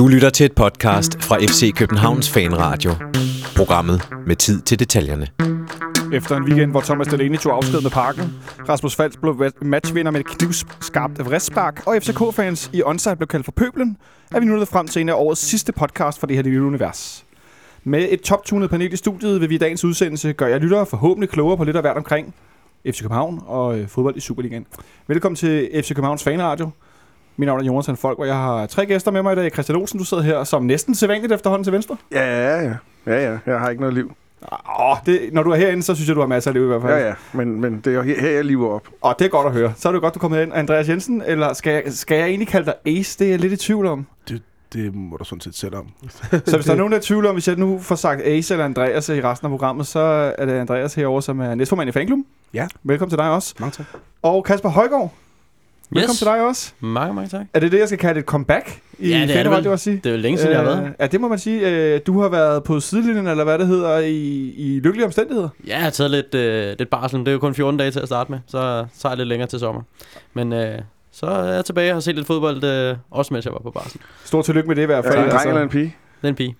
Du lytter til et podcast fra FC Københavns Fanradio. Programmet med tid til detaljerne. Efter en weekend, hvor Thomas Delaney tog afsked med parken, Rasmus Fals blev matchvinder med et knivskarpt Everest-spark, og FCK-fans i onsite blev kaldt for pøblen, er vi nu nået frem til en af årets sidste podcast for det her lille univers. Med et toptunet panel i studiet vil vi i dagens udsendelse gøre jer lyttere forhåbentlig klogere på lidt af hvert omkring FC København og øh, fodbold i Superligaen. Velkommen til FC Københavns Fanradio. Mit navn er Jonathan Folk, og jeg har tre gæster med mig i dag. Christian Olsen, du sidder her som næsten sædvanligt efterhånden til venstre. Ja, ja, ja. Ja, ja. Jeg har ikke noget liv. Åh, det, når du er herinde, så synes jeg, du har masser af liv i hvert fald. Ja, ja. Men, men det er her, her jeg lever op. Og det er godt at høre. Så er det godt, du er kommet ind. Andreas Jensen, eller skal jeg, skal jeg egentlig kalde dig Ace? Det er jeg lidt i tvivl om. Det, det må du sådan set sætte om. Så hvis der er nogen, der er i tvivl om, hvis jeg nu får sagt Ace eller Andreas i resten af programmet, så er det Andreas herovre, som er næstformand i fanklubben. Ja. Velkommen til dig også. Mange tak. Og Kasper Højgaard. Velkommen Yes. til dig også. Mange, mange tak. Er det det, jeg skal kalde et comeback i Ja, det er det vel. at sige? Det er jo længe siden, jeg har været. Ja, det må man sige. Øh, Du har været på sidelinjen, eller hvad det hedder, i, i lykkelige omstændigheder. Ja, jeg har taget lidt, øh, lidt barsel. Det er jo kun 14 dage til at starte med. Så tager jeg lidt længere til sommer. Men øh, så er jeg tilbage og har set lidt fodbold, øh, også mens jeg var på barsel. Stor tillykke med det i hvert Er fald. det en dreng eller en pige? Det er en pige.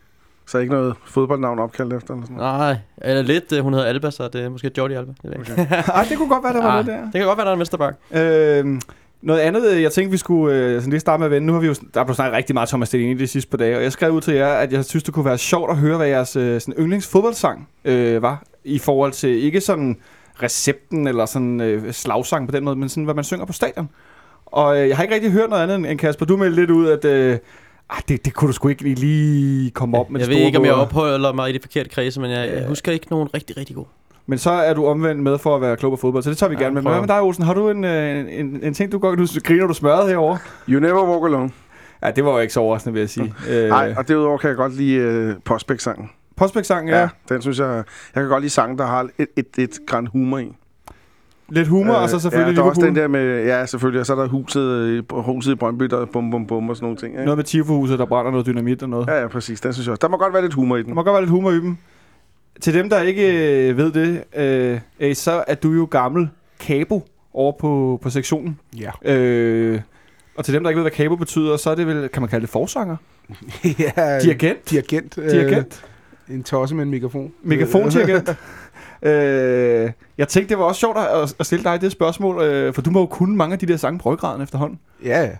Så er ikke noget fodboldnavn opkaldt efter eller sådan noget? Nej, eller lidt. Øh, hun hedder Alba, så det er måske Jordi Alba. Ikke. Okay. Ej, det kunne godt være, der var Ah, det der. Det kan godt være, der er en vensterbak. Øh, noget andet, øh, jeg tænkte, vi skulle øh, sådan lige starte med at vende. Nu har vi jo, der er blevet snakket rigtig meget Thomas Delaney de sidste par dage, og jeg skrev ud til jer, at jeg synes, det kunne være sjovt at høre, hvad jeres øh, sådan yndlingsfodboldsang øh, var, i forhold til ikke sådan recepten eller sådan øh, slagsang på den måde, men sådan, hvad man synger på stadion. Og øh, jeg har ikke rigtig hørt noget andet end Kasper. Du meldte lidt ud, at øh, ah, det, det kunne du sgu ikke lige- komme op med Jeg det ved ikke, om jeg opholder mig i de forkerte kredse, men jeg, jeg husker ikke nogen rigtig, rigtig god. Men så er du omvendt med for at være klog på fodbold, så det tager vi Ja, gerne med. Men hvad med dig, Olsen? Har du en, øh, en, en ting, du går... Nu griner du smørret herovre. You never walk alone. Ja, det var jo ikke så overraskende, vil jeg sige. øh, Nej, og derudover kan jeg godt lide uh, Prospect-sangen. Prospect-sang, ja. Ja. Den synes jeg... Jeg kan godt lide sangen, der har et, et, et græn humor i. Lidt humor, øh, og så selvfølgelig ja, der er også den der med... Ja, selvfølgelig. Og så er der huset, i- huset i Brøndby, der er bum, bum, bum og sådan nogle ting. Ikke? Noget med Tifo-huset, der brænder noget dynamit og noget. Ja. Ja, præcis. Den synes jeg også. Der må godt være lidt humor i Der den. må godt være lidt humor i dem. Til dem, der ikke øh, ved det, øh, øh, så er du jo gammel kabo over på, på sektionen. Ja. Øh, og til dem, der ikke ved, hvad kabo betyder, så er det vel, kan man kalde det forsanger? ja. Dirigent? Dirigent. øh, Dirigent? En tosse med en mikrofon. Megafondirigent? øh, jeg tænkte, det var også sjovt at, at stille dig det spørgsmål, øh, for du må jo kunne mange af de der sange på efterhånden. Ja.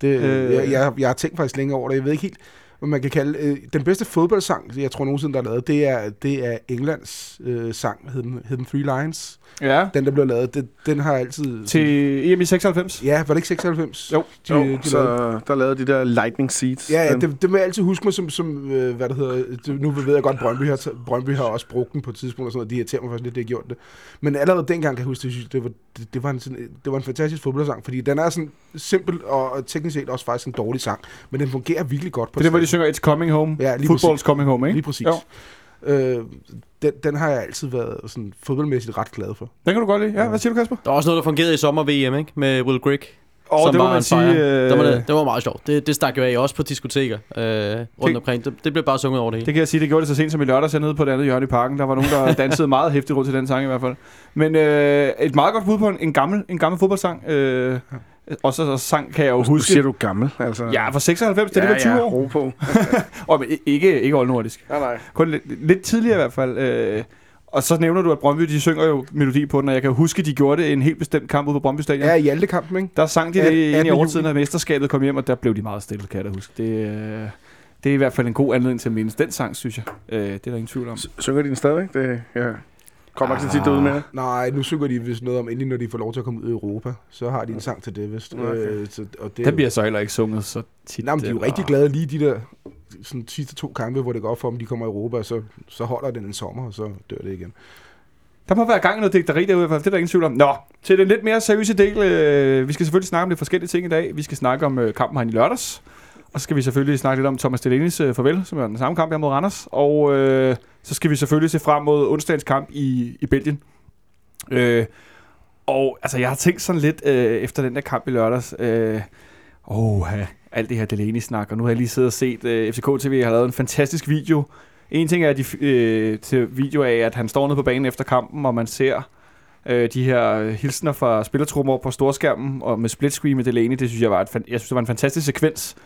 Det, øh, jeg, jeg, jeg har tænkt faktisk længe over det. Jeg ved ikke helt, hvad man kan kalde øh, Den bedste fodboldsang, jeg tror nogensinde, der er lavet, det er, det er Englands øh, sang, hed den, hed den Three Lines. Ja. Den, der blev lavet, det, den har altid... Til EM i 96? Ja, var det ikke 96? Jo. De, Jo, de lavede. så der lavede de der lightning seeds. Ja, ja det, det vil jeg altid huske mig som, som øh, hvad det hedder, det, nu ved jeg godt, Brøndby har, Brøndby har også brugt den på et tidspunkt, og sådan noget, de irriterer mig faktisk lidt, det har gjort det. Men allerede dengang kan jeg huske, det, det, var, det, det, var en, sådan, det var en fantastisk fodboldsang, fordi den er sådan simpel og, teknisk set også faktisk en dårlig sang, men den fungerer virkelig godt på Det er det. Synger It's Coming Home. Ja, lige Football's præcis. Coming Home, ikke? Lige præcis. Jo. Øh, den, den har jeg altid været sådan fodboldmæssigt ret glad for. Den kan du godt lide. Ja, hvad siger du, Kasper? Der var også noget, der fungerede i sommer-VM, ikke? Med Will Grigg. Som det må var man sige... Øh, Det var, det, det var meget sjovt. Det, det stak jo af også på diskoteker øh, rundt Det- omkring. Det, det blev bare sunget over det hele. Det kan jeg sige, det gjorde det så sent som i lørdags hernede på det andet hjørne i parken. Der var nogen, der dansede meget hæftigt rundt til den sang i hvert fald. Men øh, et meget godt bud på en, en, gammel, en gammel fodboldsang. Øh, og så, så sang kan jeg jo Nu huske... siger du gammel, altså. Ja, fra 96, det er ja, det var 20 ja, år. på. Og, men ikke, ikke oldnordisk. Ja, nej. Kun lidt, lidt tidligere i hvert fald. Øh, og så nævner du, at Brøndby, de synger jo melodi på den, og jeg kan huske, de gjorde det en helt bestemt kamp ude på Brøndby Stadion. Ja, i Hjalte-kampen, ikke? Der sang de det 18. ind i overtiden, af mesterskabet kom hjem, og der blev de meget stille, kan jeg da huske. Det, øh, det er i hvert fald en god anledning til at mindes den sang, synes jeg. Øh, det er der ingen tvivl om. S- Synger de den stadigvæk? Det, ja. Kommer ikke så tit ud med. Nej, nu synger de vist noget om, endelig når de får lov til at komme ud i Europa, så har de en sang til det, vist. Okay. Øh, så, og det, Den bliver så heller ikke sunget så tit. Nej, men de er jo eller- rigtig glade lige de der sådan, sidste to kampe, hvor det går op for dem, de kommer i Europa, og så, så holder den en sommer, og så dør det igen. Der må være gang i noget digteri derude, fald. det er der ingen tvivl om. Nå, til den lidt mere seriøse del. Øh, vi skal selvfølgelig snakke om lidt forskellige ting i dag. Vi skal snakke om øh, kampen herinde i lørdags. Og så skal vi selvfølgelig snakke lidt om Thomas Delaney's øh, farvel, som er den samme kamp, jeg mod Randers. Og øh, så skal vi selvfølgelig se frem mod onsdagens kamp i, i Belgien. Øh, og altså, jeg har tænkt sådan lidt øh, efter den der kamp i lørdags. Øh, åh, alt det her Delaney-snak. Og nu har jeg lige siddet og set øh, FCK TV har lavet en fantastisk video. En ting er de, øh, til video af, at han står nede på banen efter kampen, og man ser øh, de her hilsner fra spillertrummer på storskærmen, og med split screen med Delaney, det synes jeg var, et, jeg synes, det var en fantastisk sekvens.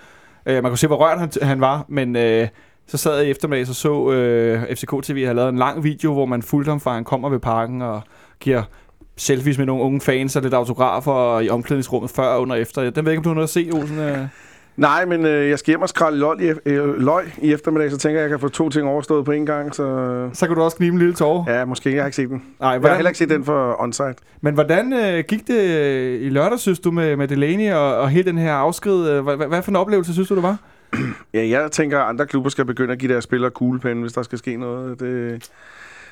Øh, man kunne se, hvor rørt han, han var, men øh, så sad jeg i eftermiddag og så øh, FCK TV har lavet en lang video, hvor man fulgte ham fra, han kommer ved parken og giver selfies med nogle unge fans og lidt autografer i omklædningsrummet før og under og efter. Den ved ikke, om du har noget at se, Olsen. Øh. Nej, men øh, jeg skal hjem og skralde løg i, øh, løg i eftermiddag, så tænker jeg, at jeg kan få to ting overstået på en gang. Så Så kan du også knibe en lille tårer. ja, måske. Jeg har ikke set den. Nej, Jeg har hvordan, heller ikke set den for onsite. Men hvordan øh, gik det øh, i lørdag, synes du, med, med Delaney og, og hele den her afsked? Øh, Hvad, for en oplevelse synes du, det var? Ja, jeg tænker, at andre klubber skal begynde at give deres spillere kuglepenne, hvis der skal ske noget. Det...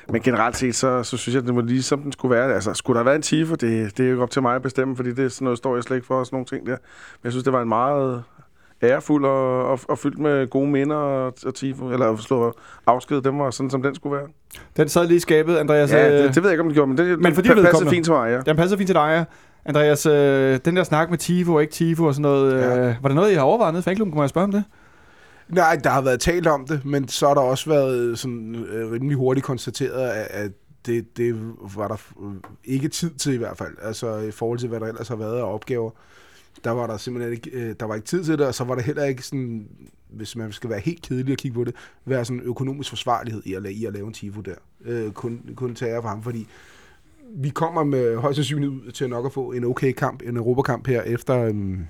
Men generelt set, så, så synes jeg, at det må lige som den skulle være. Altså, skulle der været en tifo, det, det er jo ikke op til mig at bestemme, fordi det er sådan noget, står jeg slet ikke for, og sådan nogle ting der. Men jeg synes, det var en meget ærefuld og, og, og fyldt med gode minder og, og tifo, eller slå afsked, dem var sådan, som den skulle være. Den sad lige i skabet, Andreas. Ja, øh, det, det ved jeg ikke, om det gjorde, men det, Men for de passer vedkommende. fint til mig, ja. Den passer fint til dig, ja. Andreas, øh, den der snak med Tifo og ikke Tifo og sådan noget, Ja. øh, var det noget, I har overvejet nede i fanklubben? Kunne man spørge om det? Nej, der har været talt om det, men så har der også været sådan øh, rimelig hurtigt konstateret, at, at det, det var der ikke tid til i hvert fald. Altså i forhold til, hvad der ellers har været af opgaver. Der var der simpelthen ikke, øh, der var ikke tid til det, og så var der heller ikke sådan, hvis man skal være helt kedelig at kigge på det, være sådan økonomisk forsvarlighed i at, i at lave en tifo der. Øh, kun, kun tage af for ham, fordi vi kommer med højst sandsynligt ud til nok at få en okay kamp, en Europakamp her efter... Øhm,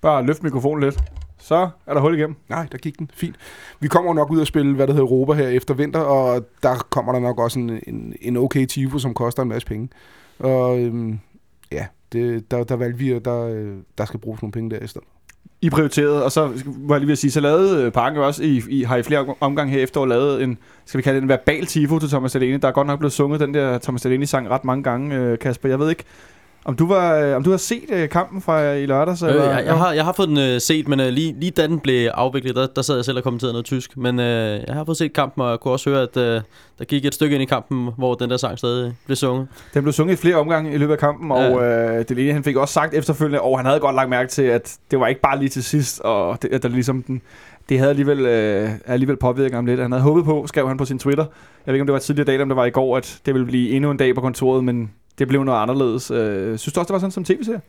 Bare løft mikrofonen lidt. Så er der hul igennem. Nej, der gik den. Fint. Vi kommer nok ud og spille, hvad der hedder Europa her efter vinter, og der kommer der nok også en, en, en okay tifo, som koster en masse penge. Og øhm, det, der, der valgte vi, at der, øh, der skal bruges nogle penge der i stedet. I prioriteret, og så var jeg lige ved at sige, så lavede øh, Parken jo også, I, I har i flere omgange her efter lavet en, skal vi kalde det en verbal tifo til Thomas Delaney. Der er godt nok blevet sunget den der Thomas Delaney-sang ret mange gange, øh, Kasper. Jeg ved ikke, om du, var, øh, om du har set øh, kampen fra i lørdags? Øh, jeg, jeg, har, jeg har fået den øh, set, men øh, lige, lige da den blev afviklet, der, der sad jeg selv og kommenterede noget tysk. Men øh, jeg har fået set kampen, og jeg kunne også høre, at øh, der gik et stykke ind i kampen, hvor den der sang stadig blev sunget. Den blev sunget i flere omgange i løbet af kampen, Ja. og øh, Delaney han fik også sagt efterfølgende, og han havde godt lagt mærke til, at det var ikke bare lige til sidst, og det, at der ligesom den, det havde alligevel, øh, alligevel påvirket ham lidt. Han havde håbet på, skrev han på sin Twitter, jeg ved ikke, om det var tidligere dag, eller om det var i går, at det ville blive endnu en dag på kontoret, men det blev noget anderledes. Øh, synes du også, det var sådan som tv-serie?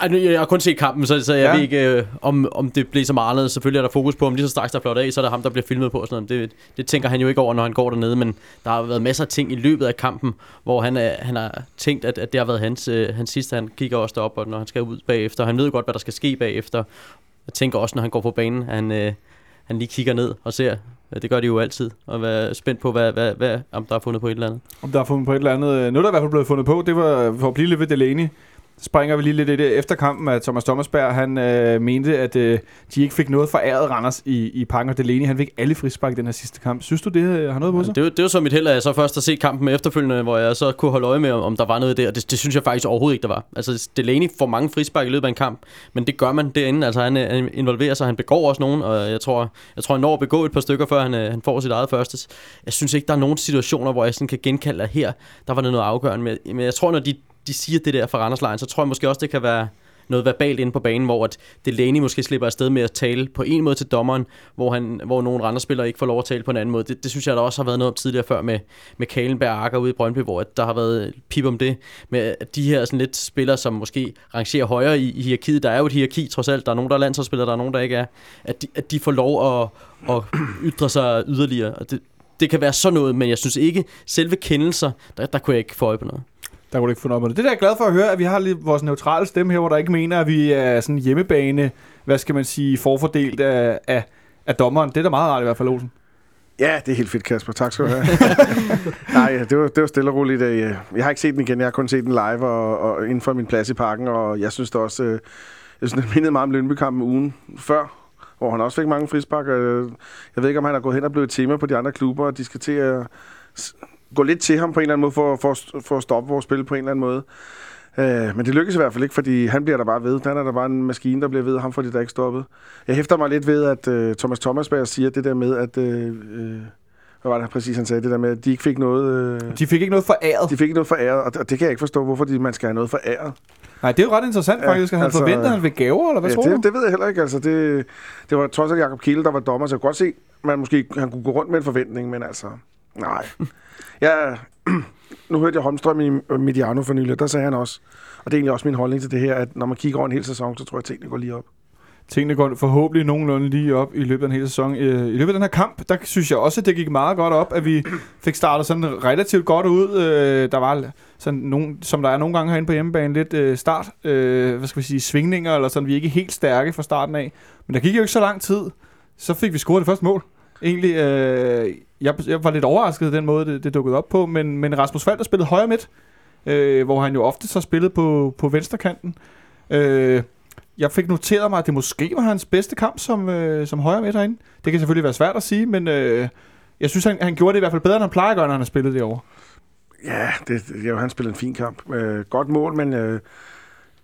Jeg har kun set kampen, så, så jeg Ja. ved ikke, øh, om, om det blev så meget anderledes. Selvfølgelig er der fokus på, om lige så straks der er flot af, så er der ham, der bliver filmet på. Og sådan noget. Det, det tænker han jo ikke over, når han går dernede, men der har været masser af ting i løbet af kampen, hvor han, er, han har tænkt, at, at det har været hans, øh, hans sidste. Han kigger også derop, og når han skal ud bagefter. Han ved godt, hvad der skal ske bagefter. Jeg tænker også, når han går på banen, at han, øh, han lige kigger ned og ser. Det gør de jo altid, og være spændt på, hvad, hvad, hvad, om der er fundet på et eller andet. Om der er fundet på et eller andet. Øh, noget, der er i hvert fald blevet fundet på, det var for at blive lidt ved Delaney. Springer vi lige lidt i det efter kampen, at Thomas Thomasberg, han øh, mente, at øh, de ikke fik noget foræret Randers i, i Parken, og Delaney, han fik alle frispark i den her sidste kamp. Synes du, det øh, har noget på sig? Det, var- det var så mit held, at jeg så først har set kampen efterfølgende, hvor jeg så kunne holde øje med, om, der var noget der. Det, det synes jeg faktisk overhovedet ikke, der var. Altså, Delaney får mange frispark i løbet af en kamp, men det gør man derinde. Altså, han, øh, han involverer sig, han begår også nogen, og jeg tror, jeg tror, han når at begå et par stykker, før han, øh, han får sit eget første. Jeg synes ikke, der er nogen situationer, hvor jeg sådan kan genkalde, at her, der var det noget afgørende. Men jeg tror, når de, de siger det der fra Randerslejren, så tror jeg måske også, det kan være noget verbalt inde på banen, hvor at Delaney måske slipper afsted med at tale på en måde til dommeren, hvor, han, hvor nogle andre spillere ikke får lov at tale på en anden måde. Det, det synes jeg, der også har været noget om tidligere før med, med Kalenberg og Akker ude i Brøndby, hvor at der har været pip om det, med at de her sådan lidt spillere, som måske rangerer højere i, i hierarkiet. Der er jo et hierarki trods alt. Der er nogen, der er landsholdsspillere, der er nogen, der ikke er. At de, at de får lov at, at ytre sig yderligere. Og det, det kan være sådan noget, men jeg synes ikke, selve kendelser, der, der kunne jeg ikke få øje på noget. Der kunne du ikke få noget på det. Det der er jeg glad for at høre, at vi har lidt vores neutrale stemme her, hvor der ikke mener, at vi er sådan hjemmebane, hvad skal man sige, forfordelt af, af, af dommeren. Det er da meget rart i hvert fald, Olsen. Ja, det er helt fedt, Kasper. Tak skal du have. Nej, det var, det var stille og roligt. øh, Jeg har ikke set den igen. Jeg har kun set den live og, og inden for min plads i parken, og jeg synes det også... øh, Jeg synes, det mindede meget om Lønby-kampen ugen før, hvor han også fik mange frispark. Øh, Jeg ved ikke, om han har gået hen og blevet et tema på de andre klubber, og de skal til at s- gå lidt til ham på en eller anden måde, for, for, for at stoppe vores spil på en eller anden måde. Øh, men det lykkes i hvert fald ikke, fordi han bliver der bare ved. Han er der bare en maskine, der bliver ved, og ham får de der ikke stoppet. Jeg hæfter mig lidt ved, at øh, Thomas Thomasberg siger det der med, at... Øh, øh, hvad var det præcis, han sagde? Det der med, at de ikke fik noget... Øh, De fik ikke noget foræret. de fik ikke noget foræret, og det, og det kan jeg ikke forstå, hvorfor de, man skal have noget foræret. Nej, det er jo ret interessant Ja, faktisk. At han altså- forventede, at han fik gaver, eller hvad Ja, tror du? det, det ved jeg heller ikke. Altså, det, det var trods alt Jacob Kiel, der var dommer, så jeg kunne godt se, man måske han kunne gå rundt med en forventning, men altså, nej. Ja, nu hørte jeg Holmstrøm i Mediano for nylig, der sagde han også, og det er egentlig også min holdning til det her, at når man kigger over en hel sæson, så tror jeg, at tingene går lige op. tingene går forhåbentlig nogenlunde lige op i løbet af den hele sæson. Øh, I løbet af den her kamp, der synes jeg også, at det gik meget godt op, at vi fik startet sådan relativt godt ud. Øh, der var sådan nogen, som der er nogle gange herinde på hjemmebane, lidt øh, start, hvad skal vi sige, svingninger, eller sådan, vi er ikke helt stærke fra starten af. Men der gik jo ikke så lang tid, så fik vi scoret det første mål. Egentlig, øh, jeg, jeg var lidt overrasket den måde, det, det dukkede op på, men, men Rasmus Falder spillede højre midt, øh, hvor han jo ofte så spillet på, på venstrekanten. Øh, jeg fik noteret mig, at det måske var hans bedste kamp som, øh, som højre midt herinde. Det kan selvfølgelig være svært at sige, men øh, jeg synes, han, han gjorde det i hvert fald bedre, end han plejer at gøre, når han har spillet det over. Ja, det, det, jo, han spillede en fin kamp. Øh, godt mål, men øh,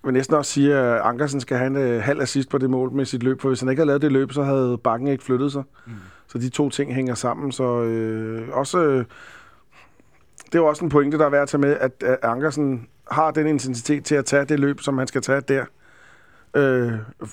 vil næsten også sige, at Ankersen skal have en øh, halv assist på det mål med sit løb, for hvis han ikke havde lavet det løb, så havde bakken ikke flyttet sig. Mm. Så de to ting hænger sammen, så øh, også... Øh, det er jo også en pointe, der er værd at tage med, at, at Ankersen har den intensitet til at tage det løb, som han skal tage der. Øh,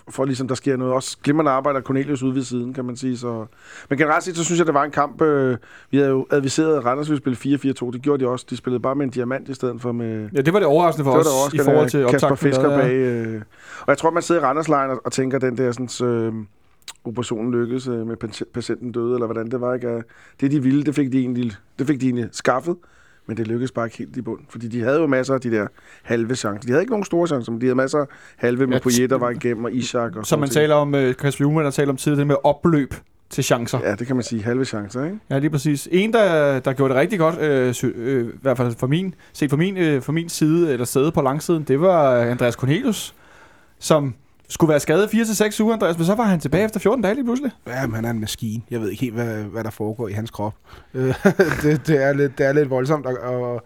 for ligesom der sker noget. Også glimrende arbejder Cornelius ude ved siden, kan man sige. Så. Men generelt set, så synes jeg, det var en kamp. Øh, vi havde jo adviseret, at Randers ville spille 4-4-2. Det gjorde de også. De spillede bare med en diamant i stedet for med... Ja, det var det overraskende for det os det i forhold til Kasper optakten. Fisker der, ja. bag. Øh. Og jeg tror, man sidder i Randers og, og tænker, den der sådan, øh, operationen lykkedes øh, med patient- patienten døde, eller hvordan det var. Ikke? At Det, de ville, det fik de egentlig, det fik de egentlig skaffet. Men det lykkedes bare ikke helt i bund. Fordi de havde jo masser af de der halve chancer. De havde ikke nogen store chancer, men de havde masser af halve med Ja, Poyet, der var igennem, og Ishak. Og Som man ting. taler om, Chris Flume, der taler om tidligere, det med opløb til chancer. Ja, det kan man sige. Halve chancer, ikke? Ja, lige præcis. En, der, der gjorde det rigtig godt, øh, sy- øh, i hvert fald for min, set fra min, øh, fra min side, eller sæde på langsiden, det var Andreas Cornelius, som skulle være skadet 4-6 uger, Andreas, men så var han tilbage efter 14 dage lige pludselig. Ja, men han er en maskine. Jeg ved ikke helt, hvad, hvad der foregår i hans krop. Øh, det, det, er lidt, det er lidt voldsomt at, at,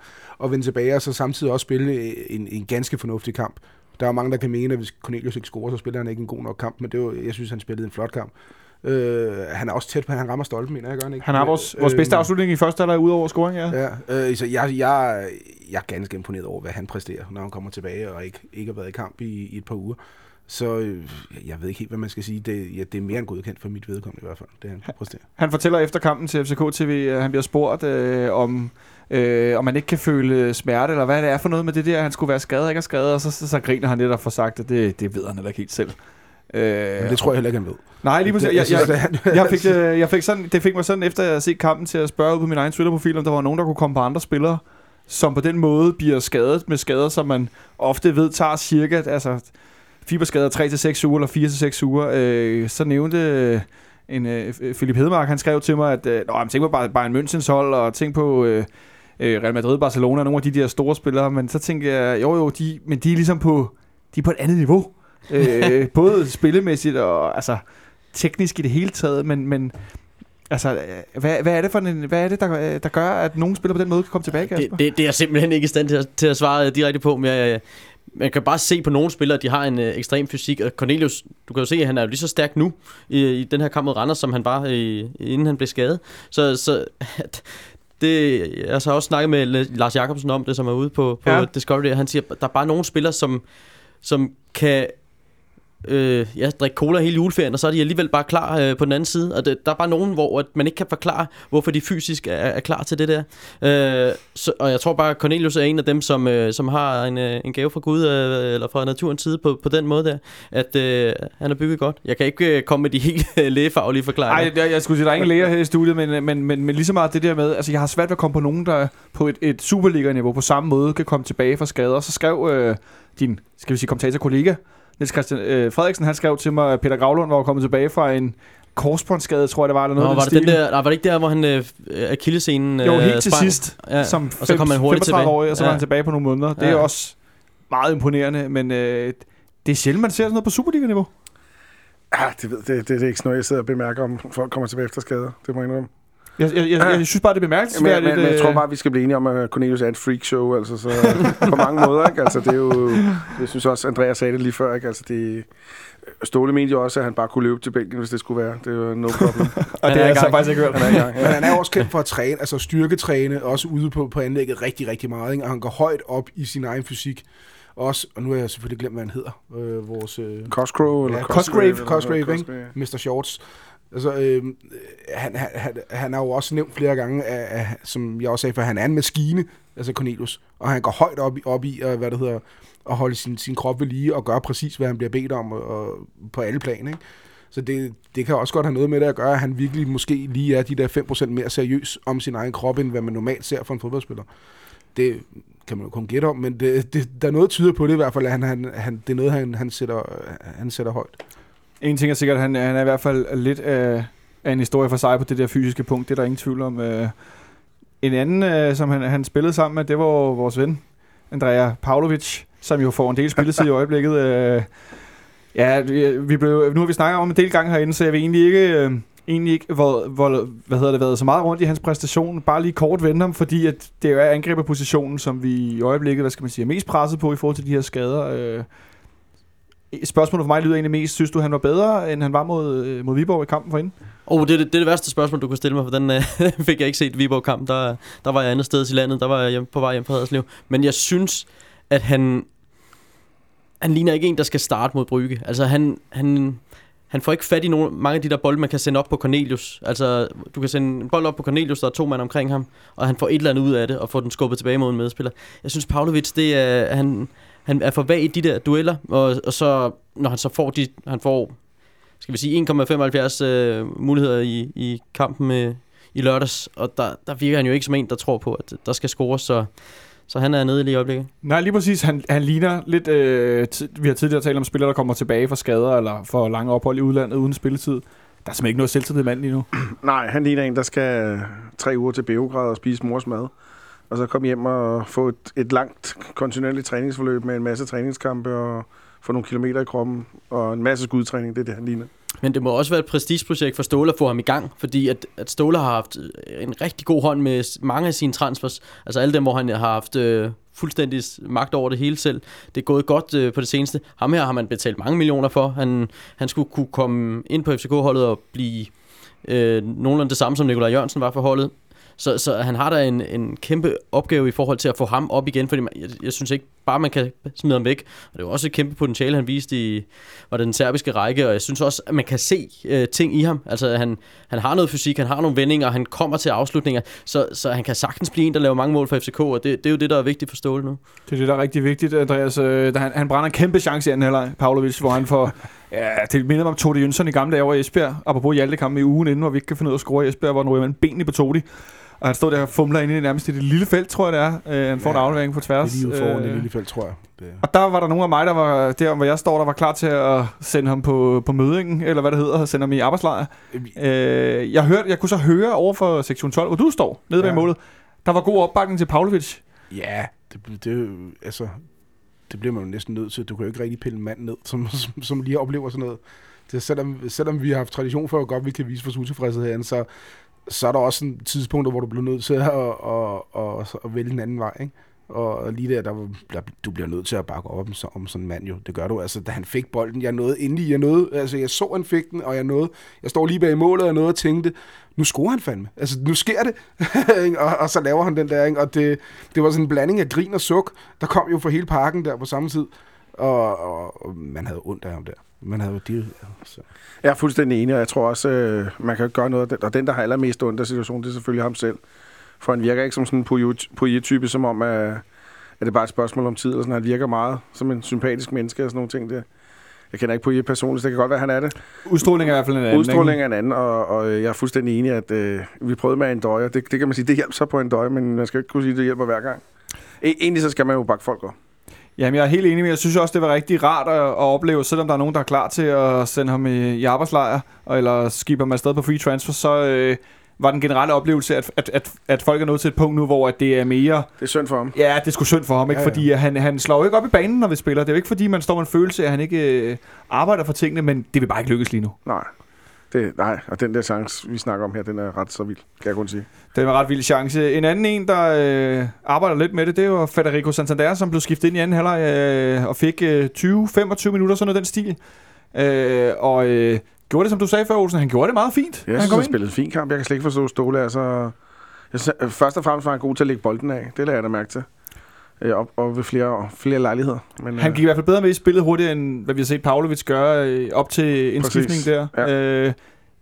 at vende tilbage, og så samtidig også spille en, en ganske fornuftig kamp. Der er mange, der kan mene, at hvis Cornelius ikke scorer, så spiller han ikke en god nok kamp, men det var, jeg synes, han spillede en flot kamp. Øh, han er også tæt på, han rammer stolpen, mener jeg, gør han ikke? Han har vores, vores bedste afslutning i første halvleg ud over scoring, ja. Ja, øh, så jeg, jeg, jeg er ganske imponeret over, hvad han præsterer, når han kommer tilbage og ikke, ikke har været i kamp i, i et par uger. Så øh, jeg ved ikke helt, hvad man skal sige. Det, ja, det er mere end godkendt for mit vedkommende i hvert fald, det han præsterer. Han fortæller efter kampen til FCK TV, at han bliver spurgt øh, om, øh, om man ikke kan føle smerte, eller hvad det er for noget med det der, han skulle være skadet, ikke er skadet, og så, så, så griner han lidt og får sagt, at det, det ved han heller ikke helt selv. Øh, Men det tror jeg heller ikke, han ved. Nej, lige præcis. Jeg, jeg jeg, jeg fik, øh, jeg fik sådan, det fik mig sådan, efter jeg havde set kampen, til at spørge ud på min egen Twitter-profil, om der var nogen, der kunne komme på andre spillere, som på den måde bliver skadet med skader, som man ofte ved tager cirka, altså fiberskader 3-6 uger eller 4-6 uger. Øh, så nævnte øh, en øh, Philip Hedemark, han skrev til mig, at øh, Nå, tænk på bare Bayern Münchens hold, og tænk på øh, øh, Real Madrid, Barcelona, nogle af de der store spillere, men så tænker jeg, jo jo, de, men de er ligesom på, de er på et andet niveau. øh, både spillemæssigt og altså teknisk i det hele taget, men, men altså, hvad, hvad er det for en, hvad er det, der, der gør, at nogen spiller på den måde kan komme tilbage, Kasper? Det, det, det er jeg simpelthen ikke i stand til at, til at svare direkte på, men jeg, man kan bare se på nogle spillere, at de har en øh, ekstrem fysik. Og Cornelius, du kan jo se, at han er jo lige så stærk nu i, i den her kamp mod Randers, som han var, i, inden han blev skadet. Så, så at, det, jeg har så også snakket med Lars Jakobsen om det, som er ude på, på Ja. ja. Discovery, og han siger, at der er bare nogle spillere, som, som kan øh, ja, drikke cola hele juleferien, og så er de alligevel bare klar øh, på den anden side. Og det, der er bare nogen, hvor at man ikke kan forklare, hvorfor de fysisk er, er klar til det der. Øh, så, og jeg tror bare, Cornelius er en af dem, som, øh, som har en, øh, en gave fra Gud, øh, eller fra naturens side på, på den måde der, at øh, han er bygget godt. Jeg kan ikke øh, komme med de helt øh, lægefaglige forklaringer. Nej, jeg, jeg skulle sige, der er ingen læger her i studiet, men, øh, men, men, men lige så meget det der med, altså jeg har svært ved at komme på nogen, der på et, et Superliga-niveau på samme måde kan komme tilbage fra skader. Så skrev øh, din, skal vi sige, kommentator-kollega, Niels Christian øh, Frederiksen, han skrev til mig, at Peter Gravlund var kommet tilbage fra en korsbåndsskade, tror jeg det var, eller Nå, noget af var det, den der, nej, var det ikke der, hvor han øh, akillescenen Jo, øh, helt til sprang? sidst, Ja, som og så kom han hurtigt tilbage. år, og så var Ja. han tilbage på nogle måneder. Det er Ja. også meget imponerende, men øh, det er sjældent, man ser sådan noget på Superliga-niveau. Ja, det, ved, det, det, det er ikke sådan noget, jeg sidder og bemærker, om folk kommer tilbage efter skader. Det må jeg indrømme. Jeg, jeg, jeg, jeg synes bare, det er Men, bemærkelsesværdigt. men, men jeg tror øh, bare, vi skal blive enige om, at Cornelius er et freakshow, altså så på mange måder, ikke? Altså det er jo, jeg synes også, Andreas sagde det lige før, ikke? Altså det, Ståle mente jo også, at han bare kunne løbe til bænken, hvis det skulle være. Det er jo no problem. og det er har jeg så faktisk ikke hørt. Han er gang. Men han er også kendt for at træne, altså styrketræne, også ude på, på anlægget rigtig, rigtig meget. Ikke? Og han går højt op i sin egen fysik. Også, og nu har jeg selvfølgelig glemt, hvad han hedder. Øh, vores øh, Cosgrove eller Ja, Cosgrave? Cosgrave, Cosgrave, noget, ikke? Mr. Shorts. Altså, øh, han, han, han, han har jo også nævnt flere gange, at, af, som jeg også sagde, for han er en maskine, altså Cornelius, og han går højt op, i- op i, og, hvad det hedder, at holde sin, sin krop ved lige og gøre præcis, hvad han bliver bedt om og, og på alle plan, ikke? Så det, det kan også godt have noget med det at gøre, at han virkelig måske lige er de der 5% mere seriøs om sin egen krop, end hvad man normalt ser for en fodboldspiller. Det kan man jo kun gætte om, men det, det, der er noget, der tyder på det i hvert fald, at han, han, han, det er noget, han, han, sætter, øh, han sætter højt. En ting er sikkert, at han, han er i hvert fald lidt af, af en historie for sig på det der fysiske punkt. Det er der ingen tvivl om. Øh, en anden, øh, som han, han spillede sammen med, det var vores ven, Andrea Pavlovic, som jo får en del spilletid i øjeblikket. Øh, ja, vi, vi blev, nu har vi snakket om en del gange herinde, så jeg vil egentlig ikke... Egentlig ikke hvor, hvor, hvad hedder det, været så meget rundt i hans præstation. Bare lige kort vende ham, fordi at det jo er angriberpositionen, som vi i øjeblikket, hvad skal man sige, er mest presset på i forhold til de her skader. Spørgsmålet for mig lyder egentlig mest, synes du, han var bedre, end han var mod, øh, mod Viborg i kampen for inden? Oh, det, er det, det er det værste spørgsmål, du kunne stille mig, for den øh, fik jeg ikke set Viborg-kamp. Der, der var jeg andet sted i landet, der var jeg hjem, på vej hjem fra Haderslev. Men jeg synes, at han, han ligner ikke en, der skal starte mod Brygge. Altså, han, han, han får ikke fat i nogle, mange af de der bolde, man kan sende op på Cornelius. Altså, du kan sende en bold op på Cornelius, der er to mand omkring ham, og han får et eller andet ud af det, og får den skubbet tilbage mod en medspiller. Jeg synes, Pavlovic, det er, han, han er for vag i de der dueller, og, og så, når han så får de, han får, skal vi sige, 1,75 øh, muligheder i, i kampen med, i lørdags, og der, der virker han jo ikke som en, der tror på, at der skal scores, så, så han er nede lige i øjeblikket. Nej, lige præcis. Han, han ligner lidt... Øh, vi har tidligere talt om spillere, der kommer tilbage fra skader eller for lange ophold i udlandet uden spilletid. Der er simpelthen ikke noget selvtillid i manden lige nu. Nej, han ligner en, der skal øh, tre uger til Beograd og spise mors mad. Og så komme hjem og få et, et langt, kontinuerligt træningsforløb med en masse træningskampe og få nogle kilometer i kroppen og en masse skudtræning. Det er det, han ligner. Men det må også være et prestigeprojekt for Ståle at få ham i gang, fordi at, at Ståle har haft øh, en rigtig god hånd med mange af sine transfers. Altså alle dem, hvor han har haft øh, fuldstændig magt over det hele selv. Det er gået godt øh, på det seneste. Ham her har man betalt mange millioner for. Han, han skulle kunne komme ind på FCK-holdet og blive øh, nogenlunde det samme, som Nikolaj Jørgensen var for holdet. Så, så han har da en, en kæmpe opgave i forhold til at få ham op igen, fordi man, jeg, jeg synes ikke bare, man kan smide ham væk. Og det er jo også et kæmpe potentiale, han viste i var det den serbiske række, og jeg synes også, at man kan se øh, ting i ham. Altså, han, han har noget fysik, han har nogle vendinger, han kommer til afslutninger, så, så han kan sagtens blive en, der laver mange mål for FCK, og det, det er jo det, der er vigtigt for Ståle nu. Det er det, der er rigtig vigtigt, Andreas. Øh, han, han brænder en kæmpe chance i anden halvleg, Pavlovic, hvor han får... Ja, det minder mig om Tode Jønsson i gamle dage over i Esbjerg. Apropos Hjalte kamp i ugen inden, hvor vi ikke kan finde ud af at score i Esbjerg, hvor han ryger mellem benene på Todi. Og han står der og fumler ind i nærmest i det lille felt, tror jeg det er. Øh, han får ja, en aflevering på Det tværs. er lige foran det Øh, lille felt, tror jeg. Det. Og der var der nogle af mig, der var der, hvor jeg står, der var klar til at sende ham på, på mødingen, eller hvad det hedder, sende ham i arbejdslejr. Øh, jeg, hørte, jeg kunne så høre over for sektion 12, hvor du står, nede bag Ja. målet. Der var god opbakning til Pavlovic. Ja, det, det, altså, det bliver man jo næsten nødt til. Du kan jo ikke rigtig pille en mand ned, som, som, som lige oplever sådan noget. Det, selvom, selvom vi har haft tradition for, at godt vi kan vise vores utilfredshed herinde, så, så er der også en tidspunkt, hvor du bliver nødt til at, at, at, at, at vælge en anden vej. Ikke? Og lige der, der, der, du bliver nødt til at bakke op om, om sådan en mand jo. Det gør du. Altså, da han fik bolden, jeg nåede endelig, jeg nåede, altså jeg så, han fik den, og jeg nåede, jeg står lige bag målet, og jeg nåede og tænkte, nu scorer han fandme. Altså, nu sker det. Ikke? og, og, så laver han den der, ikke? og det, det var sådan en blanding af grin og suk, der kom jo for hele parken der på samme tid. Og, og, og man havde ondt af ham der. Man havde jo de, altså. Jeg er fuldstændig enig, og jeg tror også, øh, man kan gøre noget. Og den, der har allermest ondt af situationen, det er selvfølgelig ham selv. For han virker ikke som sådan en Poirier-type, som om, at, at det er bare et spørgsmål om tid. Eller sådan. Han virker meget som en sympatisk menneske og sådan nogle ting. Der. Jeg kender ikke Poirier personligt, så det kan godt være, han er det. Udstråling er i hvert fald en anden. Udstråling er en anden, og, og jeg er fuldstændig enig, at øh, vi prøvede med en døje. Det, det kan man sige, det hjælper så på en døje, men man skal jo ikke kunne sige, at det hjælper hver gang. E- egentlig så skal man jo bakke folk op. Jamen, jeg er helt enig, men jeg synes også, det var rigtig rart at, at opleve, selvom der er nogen, der er klar til at sende ham i, i arbejdslejr, eller skibe ham afsted på free transfer, så øh, var den generelle oplevelse, at, at, at, at folk er nået til et punkt nu, hvor at det er mere... Det er synd for ham. Ja, det er sgu synd for ham, ikke? Ja, Ja, fordi han, han slår jo ikke op i banen, når vi spiller. Det er jo ikke, fordi man står med en følelse at han ikke øh, arbejder for tingene, men det vil bare ikke lykkes lige nu. Nej. Det, nej, og den der chance, vi snakker om her, den er ret så vild, kan jeg kun sige. Det var en ret vild chance. En anden en, der øh, arbejder lidt med det, det var Federico Santander, som blev skiftet ind i anden halvleg øh, og fik øh, 20-25 minutter, sådan noget den stil. Øh, og øh, gjorde det, som du sagde før, Olsen. Han gjorde det meget fint. Jeg han synes, han ind. spillede en fin kamp. Jeg kan slet ikke forstå Ståle. Altså, jeg først og fremmest var han god til at lægge bolden af. Det lader jeg da mærke til. Øh, op, op ved flere, flere lejligheder. Men, Han øh, gik i hvert fald bedre med i spillet hurtigere, end hvad vi har set Pavlovic gøre øh, op til indskiftningen Præcis. der. Ja. Øh,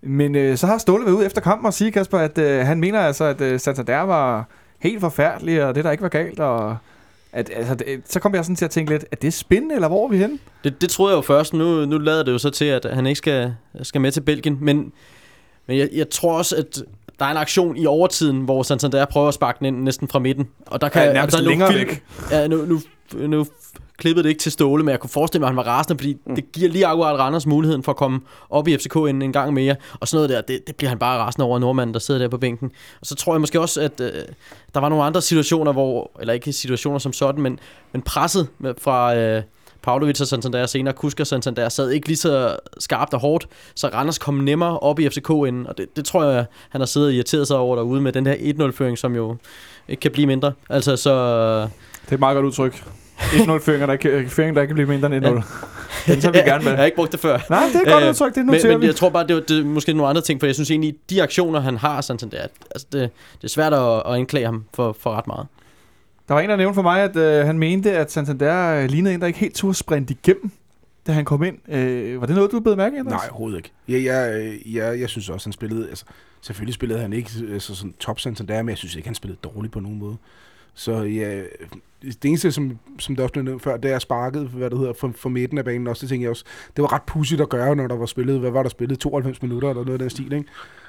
Men øh, så har Ståle været ude efter kampen og sige, Kasper, at øh, han mener altså, at øh, Santander var helt forfærdelig, og det der ikke var galt, og at, altså, det, så kom jeg sådan til at tænke lidt, er det spændende, eller hvor er vi henne? Det, det troede jeg jo først. Nu, nu lader det jo så til, at han ikke skal, skal med til Belgien. Men, men jeg, jeg tror også, at der er en aktion i overtiden, hvor Santander prøver at sparke den ind næsten fra midten. Og der kan, Ja, nærmest og der er længere film- væk. Ja, nu, nu, nu klippede det ikke til Ståle, men jeg kunne forestille mig, at han var rasende, fordi mm. det giver lige akkurat Randers muligheden for at komme op i FCK en, en gang mere. Og sådan noget der, det, det bliver han bare rasende over nordmanden, der sidder der på bænken. Og så tror jeg måske også, at øh, der var nogle andre situationer, hvor, eller ikke situationer som sådan, men, men presset med, fra... Øh, Pavlovic og Santander senere, Kusk og Santander sad ikke lige så skarpt og hårdt, så Randers kom nemmere op i FCK-enden, og det, det tror jeg, han har siddet og irriteret sig over derude med den her 1-0-føring, som jo ikke kan blive mindre. Altså, så... Det er et meget godt udtryk. 1-0 føringer, der ikke, føring, der ikke kan blive mindre end 1-0. Den tager vi gerne med. Jeg har ikke brugt det før. Nej, det er godt Øh, udtryk, det Men, noterer men vi. jeg tror bare, det er, det er måske nogle andre ting, for jeg synes egentlig, de aktioner, han har, Santander, altså det, det er svært at, at anklage ham for, for ret meget. Der var en, der nævnte for mig, at øh, han mente, at Santander øh, lignede en, der ikke helt turde sprinte igennem, da han kom ind. Øh, var det noget, du blev mærke i, Nej, overhovedet ikke. Jeg, jeg, jeg, jeg synes også, han spillede... Altså, selvfølgelig spillede han ikke øh, så sådan top Santander, men jeg synes ikke, han spillede dårligt på nogen måde. Så ja, det eneste, som, som der også blev før, det er sparket, hvad det hedder, for, for midten af banen også. Det tænker jeg også, det var ret pudsigt at gøre, når der var spillet, hvad var der spillet, 92 minutter eller noget af den stil, ikke?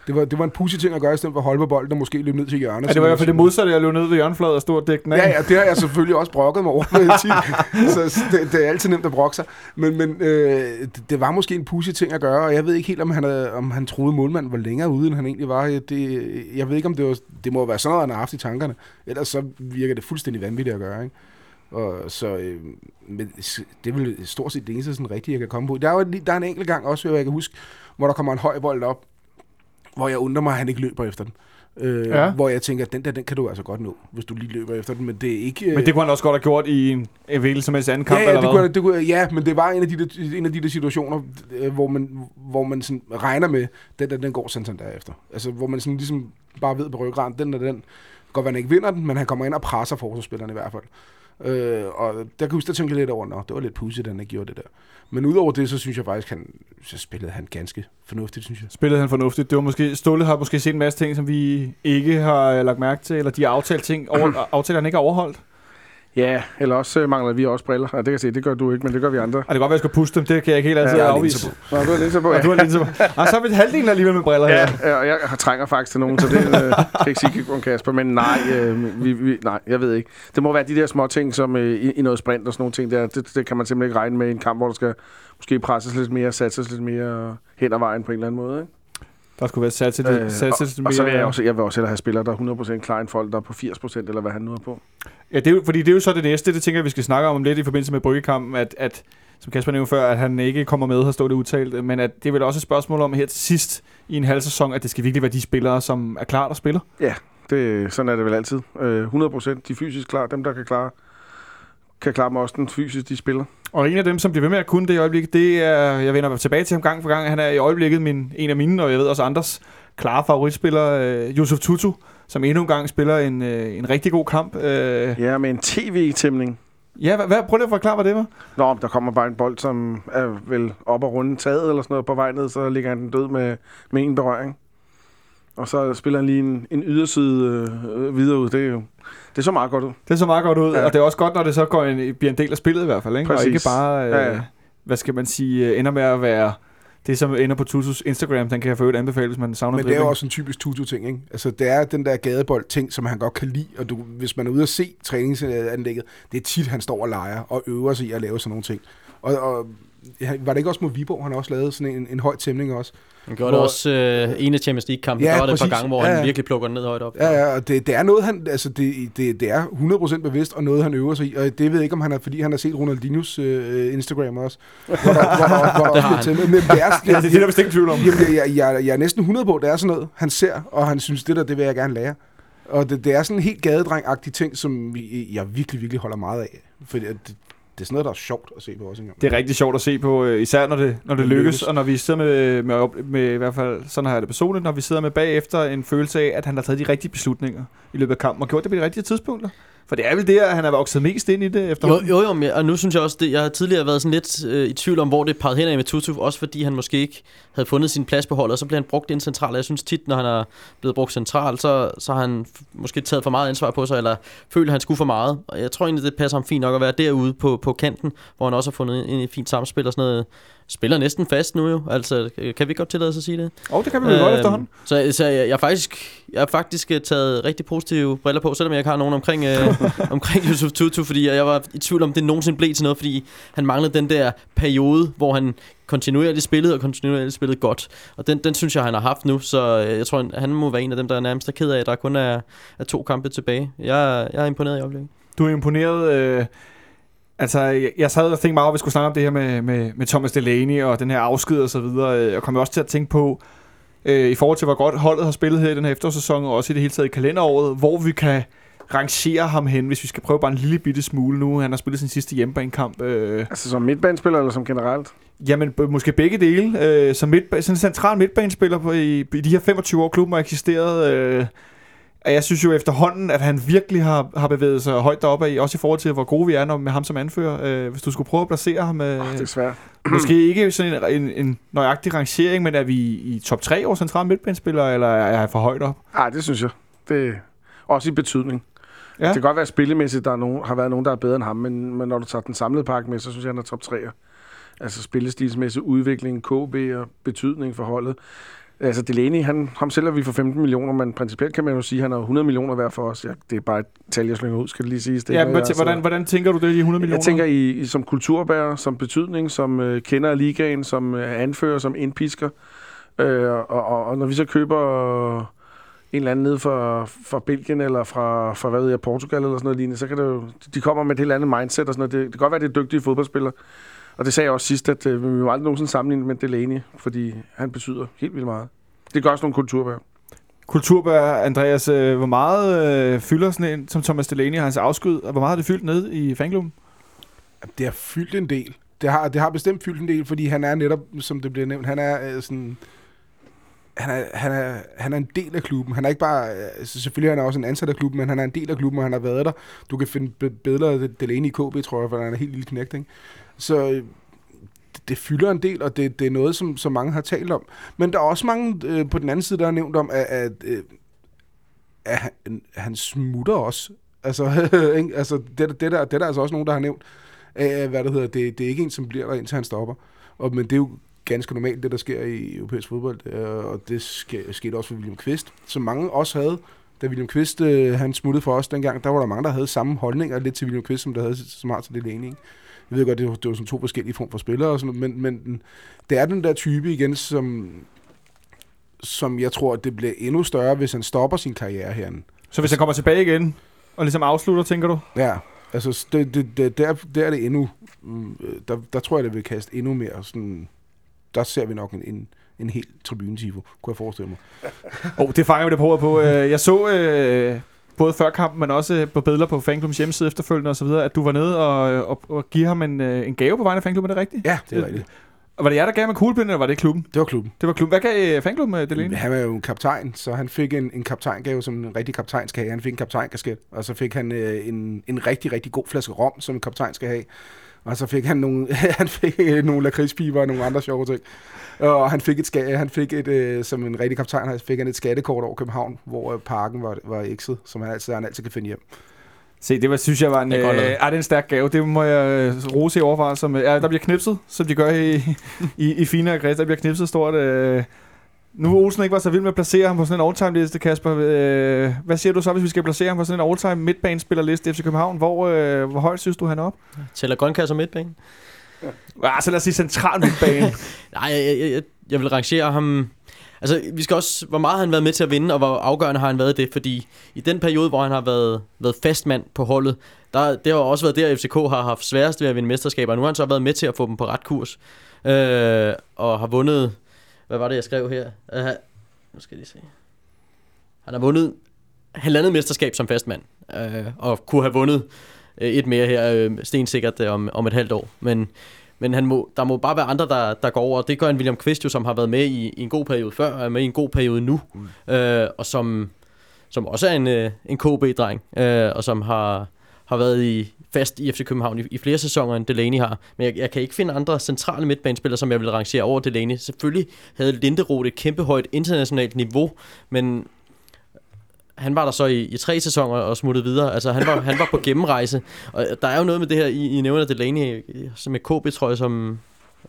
Det var, det var en pudsig ting at gøre, i stedet for at holde på bolden og måske løbe ned til hjørnet. Ja, det var i hvert fald det modsatte, jeg løb ned ved hjørnefladet og stod og dækte den af. Ja, ja, det har jeg selvfølgelig også brokket mig over, sige. så det, det, er altid nemt at brokke sig. Men, men øh, det, det, var måske en pudsig ting at gøre, og jeg ved ikke helt, om han, havde, om han troede, målmanden var længere ude, end han egentlig var. Det, jeg ved ikke, om det var... Det må være sådan noget, han har haft i tankerne. Ellers så virker det fuldstændig vanvittigt at gøre, ikke? Og så, øh, men det er vel stort set det eneste sådan rigtige, jeg kan komme på. Der er, jo, der er en enkelt gang også, hvor jeg kan huske, hvor der kommer en høj bold op, hvor jeg undrer mig, at han ikke løber efter den. Øh, Ja. Hvor jeg tænker, at den der, den kan du altså godt nå, hvis du lige løber efter den, men det er ikke... øh, Men det kunne han også godt have gjort i en, en hvilken som helst anden kamp, ja, ja, eller det hvad? kunne, det kunne, ja, men det var en af de der, en af de der situationer, øh, hvor man, hvor man sådan regner med, den der, den går Santander efter. Altså, hvor man sådan ligesom bare ved på ryggraden, den der, den, godt være, han ikke vinder den, men han kommer ind og presser forsvarsspilleren i hvert fald. Øh, og der kan jeg huske, der tænkte lidt over, nå, det var lidt pudsigt, at han ikke gjorde det der. Men udover det, så synes jeg faktisk, han, så spillede han ganske fornuftigt, synes jeg. Spillede han fornuftigt. Det var måske, Ståle har måske set en masse ting, som vi ikke har øh, lagt mærke til, eller de har aftalt ting, over, aftaler han ikke har overholdt. Ja, eller også øh, mangler vi også briller. Ja, det kan jeg se, det gør du ikke, men det gør vi andre. Og det kan godt være, jeg skal puste dem. Det kan jeg ikke helt altid Ja, afvise. Nå, du har linser på, Og ja. du har linser på. Og så er vi halvdelen alligevel med briller Ja, her. ja, og jeg trænger faktisk til nogen, så det øh, kan jeg ikke sige om Kasper, men nej, øh, vi, vi, nej, jeg ved ikke. Det må være de der små ting, som øh, i, i noget sprint og sådan nogle ting der, det, det kan man simpelthen ikke regne med i en kamp, hvor der skal måske presses lidt mere, satses lidt mere hen ad vejen på en eller anden måde. Ikke? Der skulle være sat til det. Øh, sat til og, og så vil jeg også, jeg vil også hellere have spillere, der er 100% klar end folk, der er på 80% eller hvad han nu er på. Ja, det er jo, fordi det er jo så det næste, det tænker jeg, vi skal snakke om om lidt i forbindelse med Bryggekampen, at, at som Kasper nævnte før, at han ikke kommer med, har stået det udtalt, men at det er vel også et spørgsmål om her til sidst i en halv sæson, at det skal virkelig være de spillere, som er klar, der spiller. Det, sådan er det vel altid. Øh, 100% de er fysisk klar, dem der kan klare, kan klare den fysisk, de spiller. Og en af dem, som bliver ved med at kunne det i øjeblikket, det er, jeg vender tilbage til ham gang for gang, han er i øjeblikket min, en af mine, og jeg ved også andres, klare favoritspiller, øh, Yusuf Tutu, som endnu en gang spiller en, øh, en rigtig god kamp. Øh, Ja, med en tv-tæmning. ja, hvad, hvad, prøv lige at forklare, hvad det var. Nå, der kommer bare en bold, som er vel op og runde taget eller sådan noget på vej ned, så ligger han den død med, med en berøring. Og så spiller han lige en, en yderside øh, videre ud. Det er jo det så meget godt ud. Det så meget godt ud, ja. Og det er også godt, når det så går en, bliver en del af spillet i hvert fald, ikke? og Præcis. ikke bare, øh, Ja, ja. hvad skal man sige, øh, ender med at være det, som ender på Tutus Instagram, den kan jeg for øvrigt anbefale, hvis man savner Men det er jo også en typisk Tutu-ting, ikke? Altså, det er den der gadebold-ting, som han godt kan lide, og du, hvis man er ude at se træningsanlægget, det er tit, han står og leger og øver sig i at lave sådan nogle ting. Og, og var det ikke også mod Viborg, han har også lavet sådan en, en høj tæmning også? Han gjorde det Hvor- også øh, en af Champions League-kampen. Ja, Ja, der var det et par gange, hvor Ja, han virkelig plukker den ned højt op. Ja, ja, og det, det er noget, han, altså det, det, det er 100% bevidst, og noget, han øver sig i, og det ved jeg ikke, om han er, fordi han har set Ronaldinhos øh, Instagram også, hvor der, hvor der, hvor der også Det bliver. Men det er, Ja, det er der vist ikke tvivl om. Jamen, jeg, jeg, jeg, er næsten 100 på, det er sådan noget, han ser, og han synes, det der, det vil jeg gerne lære. Og det, det er sådan en helt gadedreng-agtig ting, som jeg virkelig, virkelig holder meget af. Fordi at det, det er sådan noget, der er sjovt at se på også engang. Det er rigtig sjovt at se på, øh, især når det, når det Det lykkes, lykkes. og når vi sidder med, med, med, i hvert fald, sådan har jeg det personligt, når vi sidder med bagefter en følelse af, at han har taget de rigtige beslutninger i løbet af kampen, og gjort det på de rigtige tidspunkter. For det er vel det, at han er vokset mest ind i det Jo, efterhånden? jo, jo, men og nu synes jeg også, det, jeg har tidligere været sådan lidt øh, i tvivl om, hvor det pegede hen af med Tutu, også fordi han måske ikke havde fundet sin plads på holdet, og så bliver han brugt ind centralt, jeg synes tit, når han er blevet brugt centralt, så, så har han måske taget for meget ansvar på sig, eller føler, at han skulle for meget, og jeg tror egentlig, det passer ham fint nok at være derude på, på kanten, hvor han også har fundet i et fint samspil og sådan noget. Spiller næsten fast nu jo, altså kan vi godt tillade os at sige det? Og det kan vi vel godt efterhånden. Så, så jeg, jeg, faktisk, jeg har faktisk øh, taget rigtig positive briller på, selvom jeg ikke har nogen omkring, øh, omkring Yusuf Tutu, fordi jeg, var i tvivl om, det nogensinde blev til noget, fordi han manglede den der periode, hvor han kontinuerligt spillede, og kontinuerligt spillede godt. Og den, den synes jeg, han har haft nu, så øh, jeg tror, han- han må være en af dem, der er nærmest er ked af, at der kun er, er to kampe tilbage. Jeg, jeg er imponeret i øjeblikket. Du er imponeret. Øh, altså, jeg, jeg sad og tænkte meget at vi skulle snakke om det her med, med, med Thomas Delaney og den her afsked og så videre. Jeg kom også til at tænke på, øh, i forhold til, hvor godt holdet har spillet her i den her efterårssæson, og også i det hele taget i kalenderåret, hvor vi kan rangere ham hen, hvis vi skal prøve bare en lille bitte smule nu. Han har spillet sin sidste hjemmebanekamp. Øh, Altså som midtbanespiller eller som generelt? Jamen, måske begge dele. Øh, som midtba- sådan en central midtbanespiller på, i, i de her 25 år, klubben har eksisteret. Øh, og jeg synes jo efterhånden, at han virkelig har, har bevæget sig højt deroppe af, også i forhold til, hvor gode vi er når, med ham som anfører. Øh, hvis du skulle prøve at placere ham, øh, Oh, det er svært. måske ikke sådan en, en, en nøjagtig rangering, men er vi i top 3 år central midtbanespiller, eller er jeg for højt op? Nej, det synes jeg. Det også i betydning. Ja. Det kan godt være at spillemæssigt, der er nogen, har været nogen, der er bedre end ham, men, men når du tager den samlede pakke med, så synes jeg, han er top 3'er. Altså spillestilsmæssig udvikling, KB og betydning for holdet. Altså Delaney, han, ham sælger vi for 15 millioner, men principielt kan man jo sige, at han er 100 millioner værd for os. Ja, det er bare et tal, jeg slynger ud, skal det lige siges. Det Ja, men, noget, jeg- hvordan, hvordan tænker du det, de 100 millioner? Jeg tænker i, i som kulturbærer, som betydning, som øh, kender af ligaen, som øh, anfører, som indpisker. Øh, og, og, og når vi så køber en eller anden ned fra, fra Belgien eller fra, fra hvad ved jeg, Portugal eller sådan noget lignende, så kan det jo, de kommer med et helt andet mindset og sådan noget. Det, det kan godt være, at det er dygtige fodboldspillere. Og det sagde jeg også sidst, at øh, vi må aldrig nogensinde sammenligne med Delaney, fordi han betyder helt vildt meget. Det gør også nogle kulturbærer. Kulturbær, Andreas, øh, hvor meget øh, fylder sådan en som Thomas Delaney og hans afskyd, og hvor meget har det fyldt ned i fanklubben? Det har fyldt en del. Det har, det har bestemt fyldt en del, fordi han er netop, som det bliver nævnt, han er øh, sådan... Han er, han, er, han er en del af klubben. Han er ikke bare... øh, Altså selvfølgelig er han også en ansat af klubben, men han er en del af klubben, og han har været der. Du kan finde billeder af Delaney i KB, tror jeg, for han er en helt lille knægt, ikke? Så øh, det, fylder en del, og det, det er noget, som, som mange har talt om. Men der er også mange øh, på den anden side, der har nævnt om, at, at, øh, at han, han smutter også. Altså, ikke? altså det, det, der, det er der altså også nogen, der har nævnt. Øh, hvad det hedder, det, det er ikke en, som bliver der, indtil han stopper. Og, men det er jo ganske normalt, det der sker i europæisk fodbold, øh, og det sker, skete også for William Kvist, som mange også havde. Da William Kvist, øh, han smuttede for os dengang, der var der mange, der havde samme holdninger lidt til William Kvist, som der havde som har til Delaney. Ikke? Jeg ved godt, det var, det var sådan to forskellige former for spillere, og sådan, noget, men, men det er den der type igen, som, som jeg tror, at det bliver endnu større, hvis han stopper sin karriere herinde. Så hvis han kommer tilbage igen, og ligesom afslutter, tænker du? Ja, altså det, det, det, der, der er det endnu, øh, der, der tror jeg, det vil kaste endnu mere sådan, der ser vi nok en, en, en helt tribunetifo, kunne jeg forestille mig. Oh, det fanger vi det på på. Øh, Jeg så øh, både før kampen, men også på billeder på fanklubbens hjemmeside efterfølgende og så videre, at du var nede og, og, og give ham en, øh, en gave på vegne af fanklubben, er det rigtigt? Ja, det er rigtigt. Og var det jer, der gav ham en kuglepind, eller var det klubben? Det var klubben. Det var klubben. Hvad gav øh, fanklubben, øh, Delaney? Han er jo en kaptajn, så han fik en, en kaptajngave, som en rigtig kaptajn skal have. Han fik en kaptajnkasket, og så fik han øh, en, en rigtig, rigtig god flaske rom, som en kaptajn skal have. Og så fik han nogle, han fik øh, nogle lakridspiber og nogle andre sjove ting. Og han fik et, han fik et øh, som en rigtig kaptajn, fik han et skattekort over København, hvor øh, parken var, var exet, som han altid, han altid kan finde hjem. Se, det var, synes jeg var en, Det øh, ej, det er en stærk gave. Det må jeg øh, rose i overfra. Som, øh, ja, der bliver knipset, som de gør i, i, i fine og Der bliver knipset stort. Øh. Nu Olsen ikke var så vild med at placere ham på sådan en all-time liste, Kasper. Øh, hvad siger du så, hvis vi skal placere ham på sådan en all-time midtbanespillerliste FC København? Hvor, øh, hvor højt synes du, han er op? Tæller grønkasser midtbane? Ah, så lad os sige central midtbane. Nej, jeg, jeg, jeg, jeg vil rangere ham... Altså, vi skal også... Hvor meget har han været med til at vinde, og hvor afgørende har han været det? Fordi i den periode, hvor han har været, været fastmand på holdet, der, det har også været der, FCK har haft sværest ved at vinde mesterskaber. Nu har han så været med til at få dem på ret kurs. Øh, og har vundet... Hvad var det, jeg skrev her? Uh, nu skal jeg lige se. Han har vundet halvandet mesterskab som fastmand. Øh, og kunne have vundet øh, et mere her, øh, stensikkert øh, om, om et halvt år. Men men han må, der må bare være andre, der, der går over. Det gør en William Kvist jo, som har været med i, i en god periode før, og er med i en god periode nu. Mm. Øh, og som, som også er en, øh, en KB-dreng, øh, og som har, har været i fast i FC København i, i flere sæsoner, end Delaney har. Men jeg, jeg kan ikke finde andre centrale midtbanespillere, som jeg vil rangere over Delaney. Selvfølgelig havde Linderoth et kæmpe højt internationalt niveau, men han var der så i, i tre sæsoner og smuttede videre. Altså, han var, han var på gennemrejse. Og der er jo noget med det her, I, I nævner Delaney, som med KB, tror jeg, som,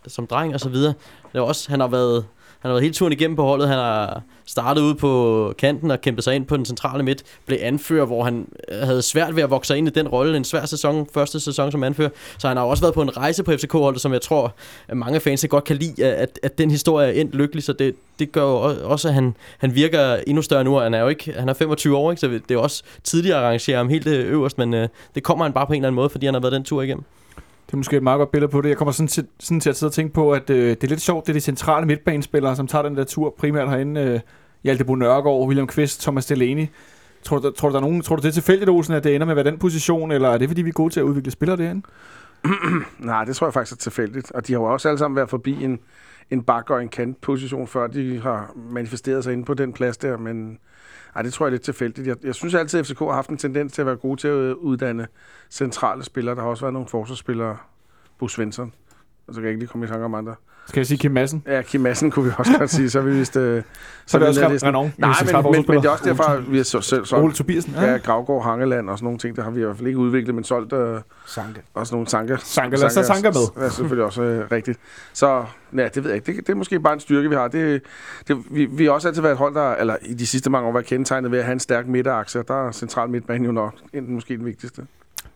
som dreng og så videre. Det er også, han har været han har været helt turen igennem på holdet. Han har startet ud på kanten og kæmpet sig ind på den centrale midt. Blev anfører, hvor han øh, havde svært ved at vokse ind i den rolle. En svær sæson, første sæson som anfører. Så han har også været på en rejse på FCK-holdet, som jeg tror, at mange fans godt kan lide, at, at den historie er endt lykkelig. Så det, det gør jo også, at han, han virker endnu større nu. Han er jo ikke, han er 25 år, ikke? så det er også tidligere at arrangere ham helt øverst, men øh, det kommer han bare på en eller anden måde, fordi han har været den tur igennem. Det er måske et meget godt billede på det. Jeg kommer sådan til, sådan til at sidde og tænke på, at øh, det er lidt sjovt, det er de centrale midtbanespillere, som tager den der tur primært herinde. Øh, Hjalte Bo Nørgaard, William Kvist, Thomas Delaney. Tror du, tror, du, der er nogen, tror du, det er tilfældigt, Olsen, at det ender med at være den position, eller er det, fordi vi er gode til at udvikle spillere derinde? Nej, det tror jeg faktisk er tilfældigt. Og de har jo også alle sammen været forbi en, en bak og en kantposition, før de har manifesteret sig inde på den plads der, men ej, det tror jeg er lidt tilfældigt. Jeg, jeg synes altid, at FCK har haft en tendens til at være gode til at uddanne centrale spillere. Der har også været nogle forsvarsspillere, Bo Svensson, og så kan jeg ikke lige komme i tanke om andre. Skal jeg sige Kim Madsen? Ja, Kim Madsen kunne vi også godt sige, så vi vist... Øh, Så er det også. Renault. Nej, men, men, men, det er også derfor, vi har så, selv Ole solgt Tobiasen. ja, Gravgaard, Hangeland og sådan nogle ting, der har vi i hvert fald ikke udviklet, men solgt øh, Sanke. også nogle tanker. Sanker, lad os tage Sanker med. er selvfølgelig også øh, rigtigt. Så ja, det ved jeg ikke. Det, det er måske bare en styrke, vi har. Det, det, vi, vi har også altid været et hold, der, eller i de sidste mange år, været kendetegnet ved at have en stærk midterakse, og der er central midtbane jo nok enten måske den vigtigste.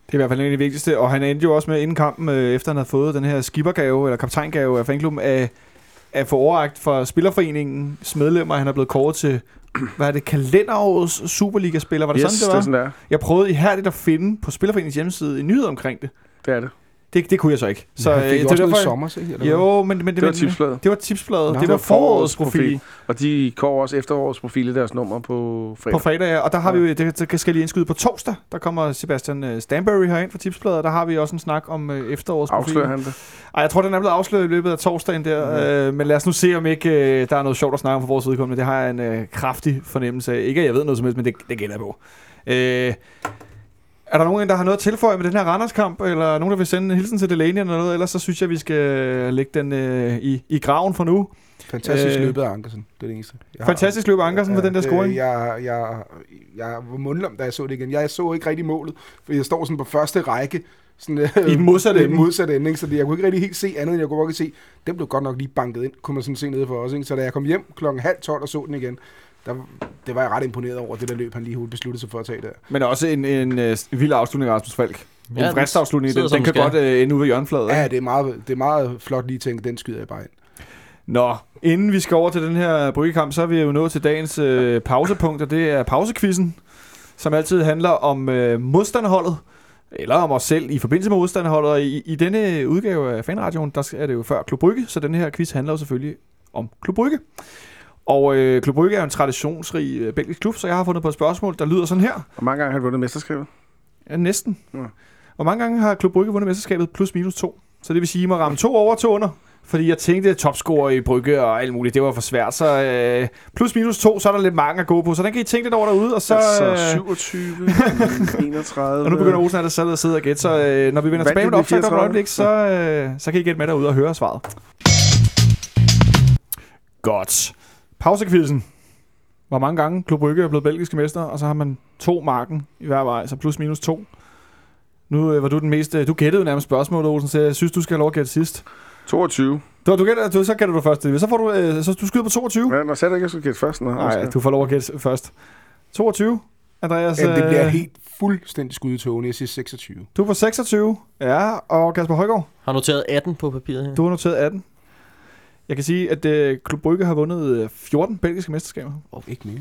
Det er i hvert fald en af de vigtigste, og han endte jo også med inden kampen, øh, efter han havde fået den her skippergave, eller kaptajngave af fanklubben, af, at få overragt fra Spillerforeningens medlemmer. Han er blevet kåret til, hvad er det, kalenderårets Superliga-spiller. Var det yes, sådan, det var? det sådan, det er. Jeg prøvede ihærdigt at finde på Spillerforeningens hjemmeside en nyhed omkring det. Det er det. Det, det kunne jeg så ikke. Så han fik øh, jo også derfor- sommer, ikke? Eller? Jo, men, men det, Det var tipsbladet. Det var tipsbladet. Nå, det var forårets profil Og de kår også efterårets profil i deres nummer på fredag. på fredag. ja. Og der har vi jo, det, det skal jeg lige indskyde på torsdag. Der kommer Sebastian øh, Stanbury herind fra tipsbladet, og der har vi også en snak om øh, efterårets profil. Afslører han det? Ej, jeg tror, den er blevet afsløret i løbet af torsdagen der. Mm. Øh, men lad os nu se, om ikke øh, der er noget sjovt at snakke om for vores vedkommende. Det har jeg en øh, kraftig fornemmelse af. Ikke, at jeg ved noget som helst, men det, det gælder jeg på. Øh, er der nogen, der har noget at tilføje med den her Randers-kamp, eller nogen, der vil sende en hilsen til Delaney eller noget? Ellers så synes jeg, vi skal lægge den øh, i, i graven for nu. Fantastisk Øh, løbet af Ankersen, det er det eneste. Jeg Fantastisk løb af Ankersen for den der scoring. Jeg, jeg, jeg var mundlam, da jeg så det igen. Jeg så ikke rigtig målet, for jeg står sådan på første række. Sådan, øh, I modsatte ende. modsatte ende, ikke? så det, jeg kunne ikke rigtig helt se andet, end jeg kunne godt se, den blev godt nok lige banket ind, kunne man sådan se nede for os. Ikke? Så da jeg kom hjem klokken halv tolv og så den igen, der, det var jeg ret imponeret over, det der løb, han lige besluttede sig for at tage der. Men også en, en, øh, vild afslutning af Rasmus Falk. En Ja, fristafslutning, sidder, den, den den kan skal. godt øh, ende ude ved hjørnefladet. Ja, det er meget, det er meget flot lige tænkt, den skyder jeg bare ind. Nå, inden vi skal over til den her bryggekamp, så er vi jo nået til dagens øh, pausepunkt, og det er pausekvisten, som altid handler om øh, modstanderholdet, eller om os selv i forbindelse med modstanderholdet. Og i, i denne udgave af Fanradioen, der er det jo før Klub Brygge, så den her quiz handler jo selvfølgelig om Klub Brygge. Og øh, Klub Brygge er jo en traditionsrig øh, belgisk klub, så jeg har fundet på et spørgsmål, der lyder sådan her. Hvor mange gange har han vundet mesterskabet? Ja, næsten. Ja. Hvor mange gange har Klub Brygge vundet mesterskabet plus minus to? Så det vil sige, at I må ramme to over to under. Fordi jeg tænkte, topscorer i Brygge og alt muligt, det var for svært. Så øh, plus minus to, så er der lidt mange at gå på. Så den kan I tænke lidt over derude. Og så, altså øh, 27, 31... og nu begynder Olsen at sidde og sidde og gætte. Så øh, når vi vender tilbage med et optag om et 34? øjeblik, så, øh, så kan I gætte med derude og høre svaret. Godt. Pausekvisten. Hvor mange gange Klub Brygge er blevet belgiske mester, og så har man to marken i hver vej, så plus minus to. Nu øh, var du den mest... øh, Du gættede jo nærmest spørgsmålet, Olsen, så jeg synes, du skal have lov at gætte sidst. 22. Du, du gætter, du, så gætter du først. Så får du... Øh, så du skyder på 22. Ja, når sagde du ikke, at jeg skulle gætte først? Nej, du får lov at gætte først. 22. Andreas, Ja, det bliver øh, helt fuldstændig skud i togene. Jeg siger 26. du er på 26. Ja, og Kasper Højgaard, Har noteret 18 på papiret her. du har noteret 18. Jeg kan sige, at øh, Klub Brygge har vundet øh, 14 belgiske mesterskaber. Ikke mere.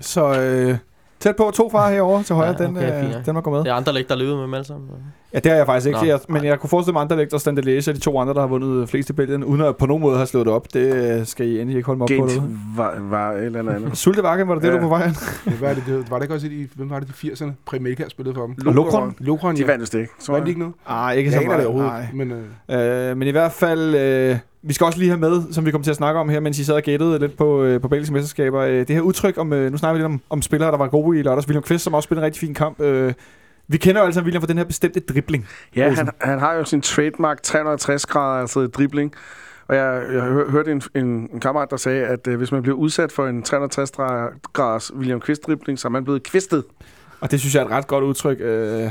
Så øh, tæt på to fra herovre til højre, Ja, den, okay, øh, fint, ja. den var gået med. Det er andre læg, der løber med dem alle sammen. Ja, det har jeg faktisk ikke, Nå, jeg, men nej. jeg kunne forestille mig andre lægter stand læse de to andre, der har vundet flest i Belgien, uden at på nogen måde have slået det op. Det øh, skal I endelig ikke holde mig op på. Gent var, var et eller andet. Sulte Vakken, var det det, Ja. du var på vej hen? Ja, hvad er det, det, var det ikke også i, hvem var det i 80'erne? Præmilkær spillede for dem. Og Lokron? Lokron, De ja. vandt vist ikke. tror Vandt de jeg. ikke noget? Nej, ikke Jeg så meget. det men øh, Øh, men i hvert fald, øh, vi skal også lige have med, som vi kommer til at snakke om her, mens I sad og gættede lidt på, øh, på belgiske mesterskaber. Øh, det her udtryk om, øh, nu snakker vi lidt om, om spillere, der var gode i lørdags. William Kvist, som også spillede en rigtig fin kamp. Øh, Vi kender jo altså William for den her bestemte dribling. Ja, han, han har jo sin trademark 360 grader, altså dribling. Og jeg, jeg hør- hørte en, en, en kammerat, der sagde, at øh, hvis man bliver udsat for en 360 graders William Quist-dribling, så er man blevet kvistet. Og det synes jeg er et ret godt udtryk. Øh, Ja.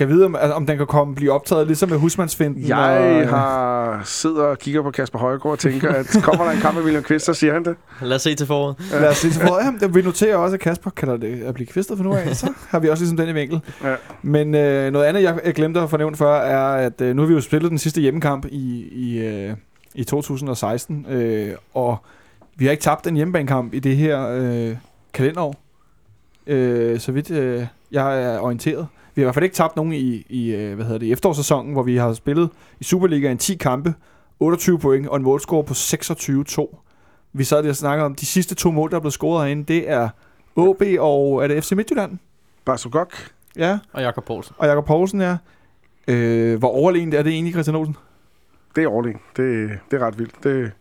Kan vide, om, altså, om den kan komme blive optaget ligesom med husmandsfinden. Jeg og, har sidder og kigger på Kasper Højgaard og tænker, at kommer der en kamp med William Quist, så siger han det. Lad os se til foråret. Lad os se til foråret. Ja, vi noterer også, at Kasper kalder det at blive kvistet for nu af. Så har vi også ligesom den i vinkel. Ja. Men øh, noget andet, jeg, jeg glemte at fornævne før, er, at øh, nu har vi jo spillet den sidste hjemmekamp i, i, øh, i 2016. Øh, og vi har ikke tabt en hjemmebanekamp i det her øh, kalenderår. Øh, så vidt øh, jeg er orienteret. Vi har i hvert fald ikke tabt nogen i, i øh, hvad hedder det, efterårssæsonen, hvor vi har spillet i Superligaen 10 kampe, 28 point og en målscore på 26-2. Vi sad lige og snakkede om, de sidste to mål, der er blevet scoret herinde, det er AB og er det FC Midtjylland? Barsugok. Ja, Og Jakob Poulsen. og Jakob Poulsen, ja. Øh, hvor overlegent er det egentlig, Christian Olsen? Det er overlegen. Det, det er ret vildt. Det,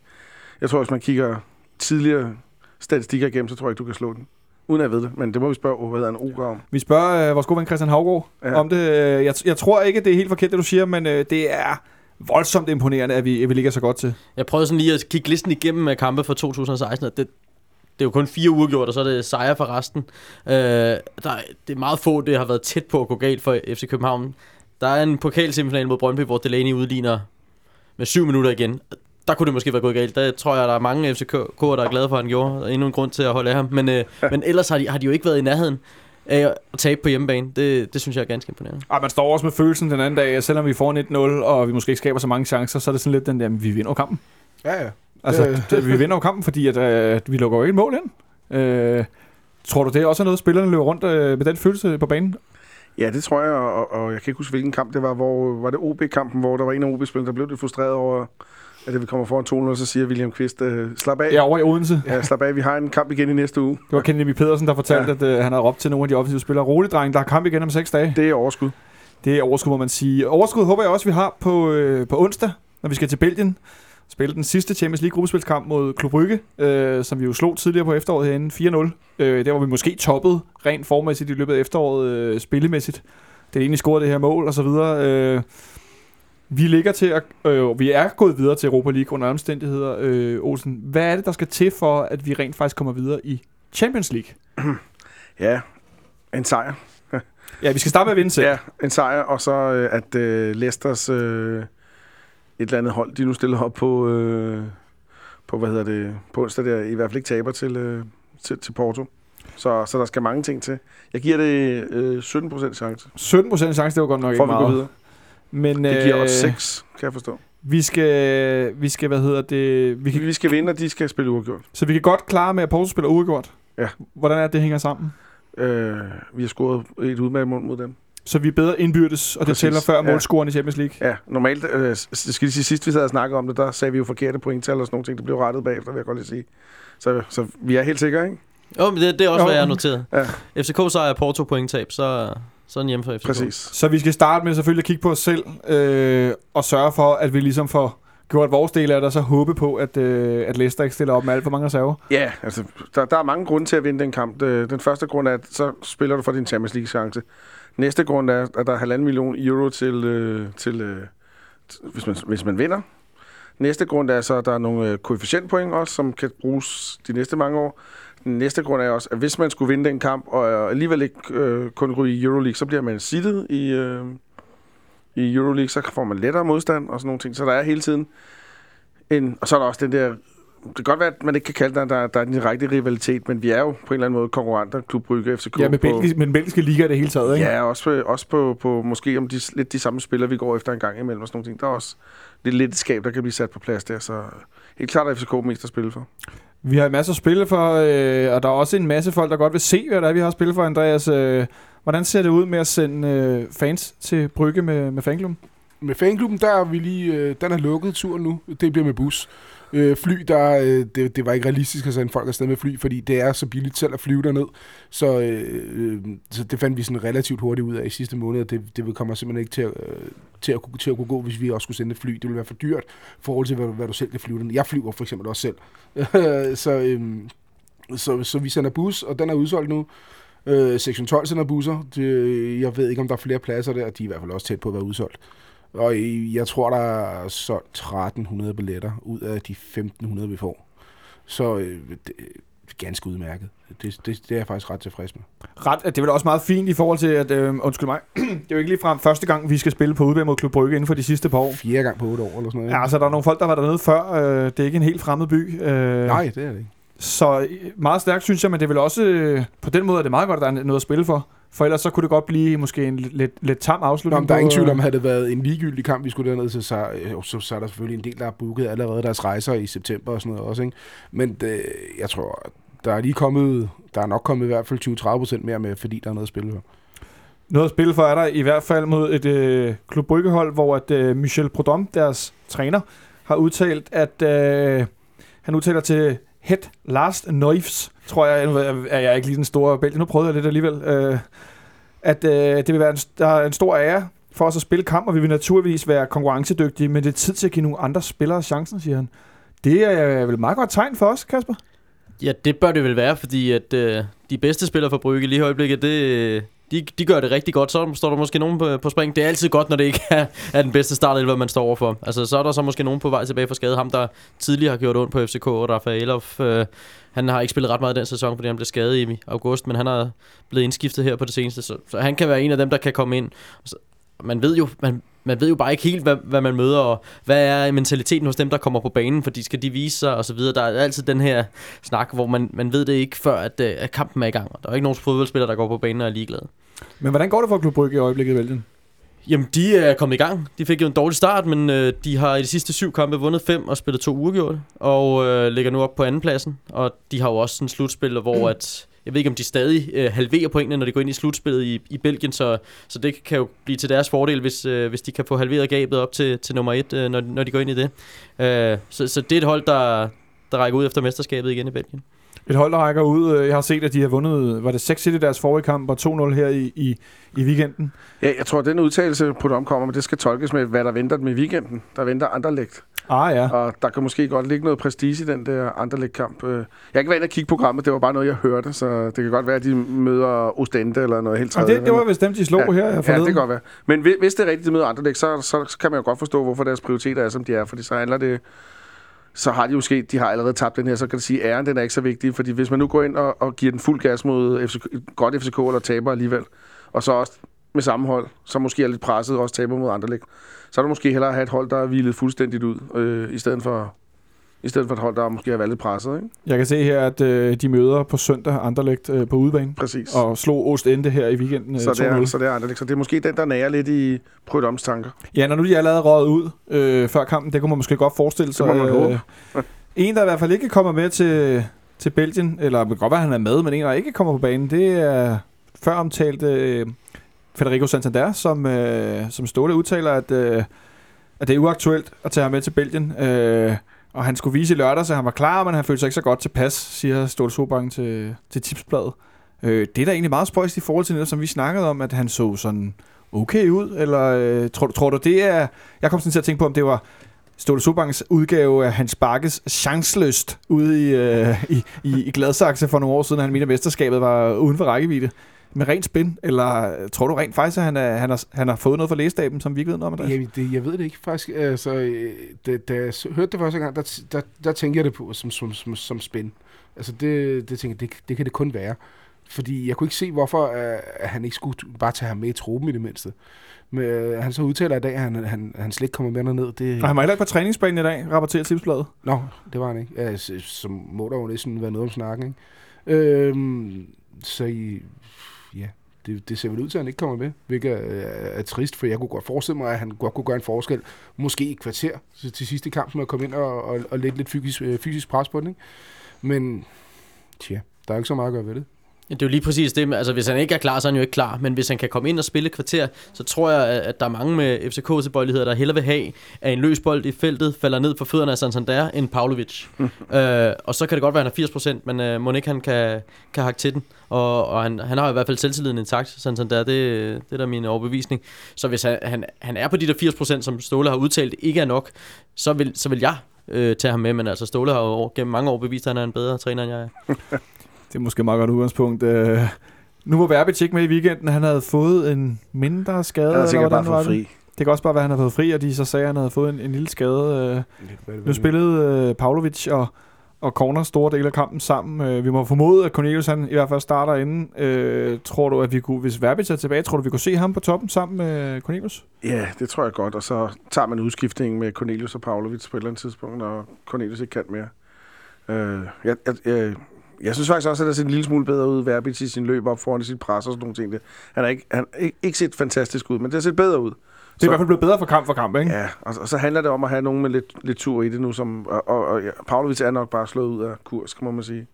jeg tror, hvis man kigger tidligere statistikker igennem, så tror jeg ikke, du kan slå den. Uden at jeg ved det. Men det må vi spørge, hvad hedder en Oger om. Vi spørger øh, vores gode ven Christian Havgaard ja. Om det. Øh, Jeg, jeg tror ikke, det er helt forkert, det du siger, men øh, det er voldsomt imponerende, at vi, at vi ligger så godt til. Jeg prøvede sådan lige at kigge listen igennem med kampe fra 2016, og det, det er jo kun fire uger gjort, og så er det sejre for resten. Øh, der, er- det er meget få, det har været tæt på at gå galt for FC København. Der er en pokalsemifinal mod Brøndby, hvor Delaney udligner med syv minutter igen. Der kunne det måske være gået galt. Der tror jeg, der er mange FCK'er, der er glade for, at han gjorde. Der er endnu en grund til at holde af ham. Men, øh, men ellers har de, har de jo ikke været i nærheden af at tabe på hjemmebane. Det, det synes jeg er ganske imponerende. Ej, man står også med følelsen den anden dag, at selvom vi får 1-0, og vi måske ikke skaber så mange chancer, så er det sådan lidt den der, "Men vi vinder jo kampen. Ja, ja. Altså, det, vi vinder jo kampen, fordi at, øh, at vi lukker jo ikke et mål ind. Øh, tror du, det er også noget, spillerne løber rundt øh, med den følelse på banen? Ja, det tror jeg, og, og jeg kan ikke huske, hvilken kamp det var. Hvor, var det OB-kampen, hvor der var en af OB-spillerne, der blev lidt frustreret over, at det vi kommer foran 2-0, så siger William Kvist, øh, slap af. Ja, over i Odense. Ja, slap af. Vi har en kamp igen i næste uge. Det var Kennedy Pedersen, der fortalte, ja. at øh, han havde råbt til nogle af de offensive spillere. Rolig, dreng, der er kamp igen om seks dage. Det er overskud. Det er overskud, må man sige. Overskud håber jeg også, vi har på, øh, på onsdag, når vi skal til Belgien. Spille den sidste Champions League gruppespilskamp mod Klub Brygge, øh, som vi jo slog tidligere på efteråret herinde 4-0. Øh, der var vi måske toppet rent formæssigt i løbet af efteråret øh, spillemæssigt. Det er egentlig scoret det her mål og så videre. Øh, vi ligger til at, øh, vi er gået videre til Europa League under omstændigheder. Øh, Olsen, hvad er det, der skal til for, at vi rent faktisk kommer videre i Champions League? Ja, en sejr. Ja, vi skal starte med at vinde selv. Ja, en sejr, og så øh, at øh, Leicesters øh, et eller andet hold, de nu stiller op på, øh, på hvad hedder det, på onsdag der, i hvert fald ikke taber til, øh, til, til Porto. Så, så der skal mange ting til. Jeg giver det øh, 17% chance, 17 procent chance, det var godt nok for ikke at vi går meget. videre. Men, Det giver øh, 6, kan jeg forstå. Vi skal, vi skal, hvad hedder det, vi kan, Vi skal vinde, og de skal spille uafgjort. så vi kan godt klare med, at Porto spiller uafgjort. Ja. Hvordan er det, det hænger sammen? Øh, vi har scoret et udmærket mål mod dem. Så vi er bedre indbyrdes, og det Præcis, tæller før ja. målscoren i Champions League. Ja, normalt, øh, det skal lige sige, sidst vi sad og snakkede om det, der sagde vi jo forkerte pointtal og sådan nogle ting. Det blev rettet bagefter, vil jeg godt lige sige. Så, så vi er helt sikre, ikke? Jo, men det, det er også, Jo. hvad jeg har noteret. Ja. FCK sejr, Porto pointtab, så, så er den hjemme for FCK. Præcis. Så vi skal starte med selvfølgelig at kigge på os selv, øh, og sørge for, at vi ligesom får gjort vores del af det, og så håbe på, at, øh, at Leicester ikke stiller op med alt for mange reserver. Ja, altså, der, der er mange grunde til at vinde den kamp. Det- Den første grund er, at så spiller du for din Champions League-chance. Næste grund er, at der er halvanden million euro til, øh, til øh, t- hvis, man, hvis man vinder. Næste grund er så, at der er nogle øh, koefficientpoint også, som kan bruges de næste mange år. Den næste grund er også, at hvis man skulle vinde den kamp, og alligevel ikke øh, kun ryge i Euroleague, så bliver man sittet i, øh, i Euroleague, så får man lettere modstand og sådan nogle ting. Så der er hele tiden en... Og så er der også den der det kan godt være, at man ikke kan kalde det, at der, der er en direkte rivalitet, men vi er jo på en eller anden måde konkurrenter, Klub Brygge, FCK. Ja, med, på, belgisk, med den belgiske liga det hele taget, ikke? ja også, på, også på, på måske om de, lidt de samme spillere, vi går efter en gang imellem og sådan nogle ting. Der er også lidt lidt et skab, der kan blive sat på plads der, så helt klart er FCK mest at spille for. Vi har en masse at spille for, øh, og der er også en masse folk, der godt vil se, hvad der er, vi har at spille for, Andreas. Øh, hvordan ser det ud med at sende øh, fans til Brygge med, med fanklubben? Med fanklubben, der er vi lige, øh, den er lukket tur nu. Det bliver med bus. Øh, fly, der, øh, det, det var ikke realistisk at sende folk afsted med fly, fordi det er så billigt selv at flyve derned. Så, øh, øh så det fandt vi sådan relativt hurtigt ud af i sidste måned, at det, det kommer simpelthen ikke til at, øh, til, at, til at kunne gå, hvis vi også skulle sende et fly. Det ville være for dyrt i forhold til, hvad, hvad du selv kan flyve den. Jeg flyver for eksempel også selv. så, øh, så, så vi sender bus, og den er udsolgt nu. Øh, sektion 12 sender busser. Det, jeg ved ikke, om der er flere pladser der. De er i hvert fald også tæt på at være udsolgt. Og jeg tror, der er solgt 1300 billetter ud af de 1500, vi får. Så øh, det, er ganske udmærket. Det, det, det er jeg faktisk ret tilfreds med. Ret, det er vel også meget fint i forhold til, at, øh, undskyld mig, det er jo ikke ligefrem første gang, vi skal spille på udebane mod Klub Brygge inden for de sidste par år. Fjerde gang på 8 år eller sådan noget. Ja, altså der er nogle folk, der var dernede før. Øh, det er ikke en helt fremmed by. Øh, Nej, det er det ikke. Så øh, meget stærkt, synes jeg, men det er vel også... Øh, på den måde er det meget godt, at der er noget at spille for. For ellers så kunne det godt blive måske en lidt, lidt, tam Nå, afslutning. men der er ingen tvivl øh, om, havde det været en ligegyldig kamp, vi skulle derned til, så, øh, så, så er der selvfølgelig en del, der har booket allerede deres rejser i september og sådan noget også. Ikke? Men det, jeg tror, der er lige kommet, der er nok kommet i hvert fald 20-30 procent mere med, fordi der er noget at spille for. Noget at spille for er der i hvert fald mod et øh, Klub Bryggehold, hvor at, øh, Michel Prodom, deres træner, har udtalt, at øh, han udtaler til Head Last Neufs, tror jeg, nu er jeg ikke lige den store bælge, nu prøvede jeg lidt alligevel, øh, at øh, det vil være en, der er en stor ære for os at spille kamp, og vi vil naturligvis være konkurrencedygtige, men det er tid til at give nogle andre spillere chancen, siger han. Det er øh, vel et meget godt tegn for os, Kasper? Ja, det bør det vel være, fordi at øh, de bedste spillere for Brygge lige i øjeblikket, det, de, de gør det rigtig godt. Så står der måske nogen på, på spring. Det er altid godt, når det ikke er, er den bedste startelver, man står overfor. Altså, så er der så måske nogen på vej tilbage fra skade. Ham, der tidligere har gjort ondt på FCK, og Rafaelov, øh, han har ikke spillet ret meget den sæson, fordi han blev skadet i august, men han er blevet indskiftet her på det seneste, så, så han kan være en af dem, der kan komme ind. Så, man ved jo, man, man ved jo bare ikke helt, hvad, hvad man møder, og hvad er mentaliteten hos dem, der kommer på banen, fordi skal de vise sig, og så videre. Der er altid den her snak, hvor man, man ved det ikke, før at, øh, at kampen er i gang. Og der er ikke nogen fodboldspiller, der går på banen og er ligeglade. Men hvordan går det for Klub Brygge i øjeblikket i Belgien? Jamen, de er kommet i gang. De fik jo en dårlig start, men øh, de har i de sidste syv kampe vundet fem og spillet to uafgjorte, og øh, ligger nu op på andenpladsen. Og de har jo også en slutspil, hvor at, jeg ved ikke, om de stadig øh, halverer pointene, når de går ind i slutspillet i, i Belgien, så, så det kan jo blive til deres fordel, hvis, øh, hvis de kan få halveret gabet op til, til nummer et, øh, når, når de går ind i det. Øh, så, så det er et hold, der, der rækker ud efter mesterskabet igen i Belgien. Et hold, der rækker ud. øh, Jeg har set, at de har vundet, var det 6-1 i deres forrige kamp, og 2-0 her i, i, i weekenden. Ja, jeg tror, at den udtalelse på dem kommer, men det skal tolkes med, hvad der venter dem i weekenden. Der venter Anderlecht. Ah ja. Og der kan måske godt ligge noget prestige i den der Anderlecht-kamp. Øh, Jeg kan ikke være inde og kigge programmet, det var bare noget, jeg hørte, så det kan godt være, at de møder Ostende eller noget helt tredje. det, det var vist dem, de slog Ja, her Ja, forleden. det kan godt være. Men hvi- hvis det er rigtigt, de møder Anderlecht, så, så, så kan man jo godt forstå, hvorfor deres prioriteter er, som de er. Fordi så handler det... Så har de jo sket, de har allerede tabt den her, så kan du sige, at æren den er ikke så vigtig. Fordi hvis man nu går ind og, og giver den fuld gas mod FCK, godt FCK eller taber alligevel, og så også med samme hold, så måske er lidt presset og også taber mod andre læg, så er det måske hellere at have et hold, der er hvilet fuldstændigt ud, øh, i stedet for i stedet for et hold, der måske har været lidt presset, ikke? Jeg kan se her, at øh, de møder på søndag Anderlecht øh, på udebane. Præcis. Og slog Ostende her i weekenden øh, så, det er, 2-0. så det er Anderlecht. Så det er måske den, der nærer lidt i Prudhoms tanker. Ja, når nu de er allerede røget ud øh, før kampen, det kunne man måske godt forestille sig. må man håbe. en, der i hvert fald ikke kommer med til, til Belgien, eller det kan godt være, han er med, men en, der ikke kommer på banen, det er før omtalt øh, Federico Santander, som, øh, som Ståle udtaler, at, øh, at det er uaktuelt at tage ham med til Belgien. Øh, og han skulle vise i lørdag, så han var klar, men han følte sig ikke så godt tilpas, siger Ståle Sobang til, til Tipsbladet. Øh, det er da egentlig meget spøjst i forhold til det, som vi snakkede om, at han så sådan okay ud, eller øh, tror, tror du det er... Jeg kom sådan til at tænke på, om det var Ståle Sobangs udgave af Hans Bakkes chanceløst ude i, øh, i, i, i Gladsaxe for nogle år siden, han mente, at mesterskabet var uden for rækkevidde. Med rent spin, eller tror du rent faktisk, at han, er, han, har, han har fået noget fra lægestaben, som vi ikke ved noget om? Andreas? Jeg, det, jeg ved det ikke faktisk. Altså, øh, da, da jeg hørte det første gang, der, der, der tænkte jeg det på som, som, som, som spin. Altså det, det tænkte jeg, det, det kan det kun være. Fordi jeg kunne ikke se, hvorfor uh, at han ikke skulle bare tage ham med i truppen i det mindste. Men uh, han så udtaler i dag, at han, han, han slet ikke kommer med derned. Det, Og han var heller ikke på træningsbanen i dag, rapporterer Tipsbladet. Nå, det var han ikke. Ja, så, så må der jo næsten være noget om snakken, ikke? Øhm, så I, det, det ser vel ud til, at han ikke kommer med, hvilket er, er trist, for jeg kunne godt forestille mig, at han godt kunne gøre en forskel, måske i kvarter til, til sidste kamp, med at komme ind og, og, og lægge lidt fysisk, øh, fysisk pres på den, ikke? Men, tja, der er ikke så meget at gøre ved det. Det er jo lige præcis det. Altså, hvis han ikke er klar, så er han jo ikke klar. Men hvis han kan komme ind og spille kvarter, så tror jeg, at der er mange med FCK tilbøjeligheder, der hellere vil have, at en løs bold i feltet falder ned på fødderne af Santander end Pavlovic. øh, og så kan det godt være, at han er 80%, men øh, må ikke han kan, kan hakke til den. Og, og han, han har i hvert fald selvtilliden intakt, Santander. Det, det er da min overbevisning. Så hvis han, han, han er på de der 80%, som Ståle har udtalt, ikke er nok, så vil, så vil jeg øh, tage ham med. Men altså, Ståle har jo gennem mange år bevist, at han er en bedre træner, end jeg er. Det er måske et meget godt udgangspunkt. Øh, Nu var Verbic ikke med i weekenden. Han havde fået en mindre skade. Han eller sikkert bare fået fri. Det kan også bare være, at han har fået fri, og de så sagde, at han havde fået en, en lille skade. Øh, nu spillede øh, Pavlovic og, og Corner store dele af kampen sammen. Øh, vi må formode, at Cornelius han i hvert fald starter inden. Øh, tror du, at vi kunne, hvis Verbic er tilbage, tror du, vi kunne se ham på toppen sammen med Cornelius? Ja, det tror jeg godt. Og så tager man udskiftningen med Cornelius og Pavlovic på et eller andet tidspunkt, når Cornelius ikke kan mere. Øh, jeg, jeg, jeg, jeg synes faktisk også, at der ser en lille smule bedre ud, Verbitz i sin løb op foran sit pres og sådan nogle ting. Det- Han har ikke, han ikke, ikke set fantastisk ud, men det har set bedre ud. Det er i hvert fald blevet bedre for kamp for kamp, ikke? Ja, og, og så handler det om at have nogen med lidt, lidt tur i det nu, som, og, og, og ja, Pavlovic er nok bare slået ud af kurs, må man sige.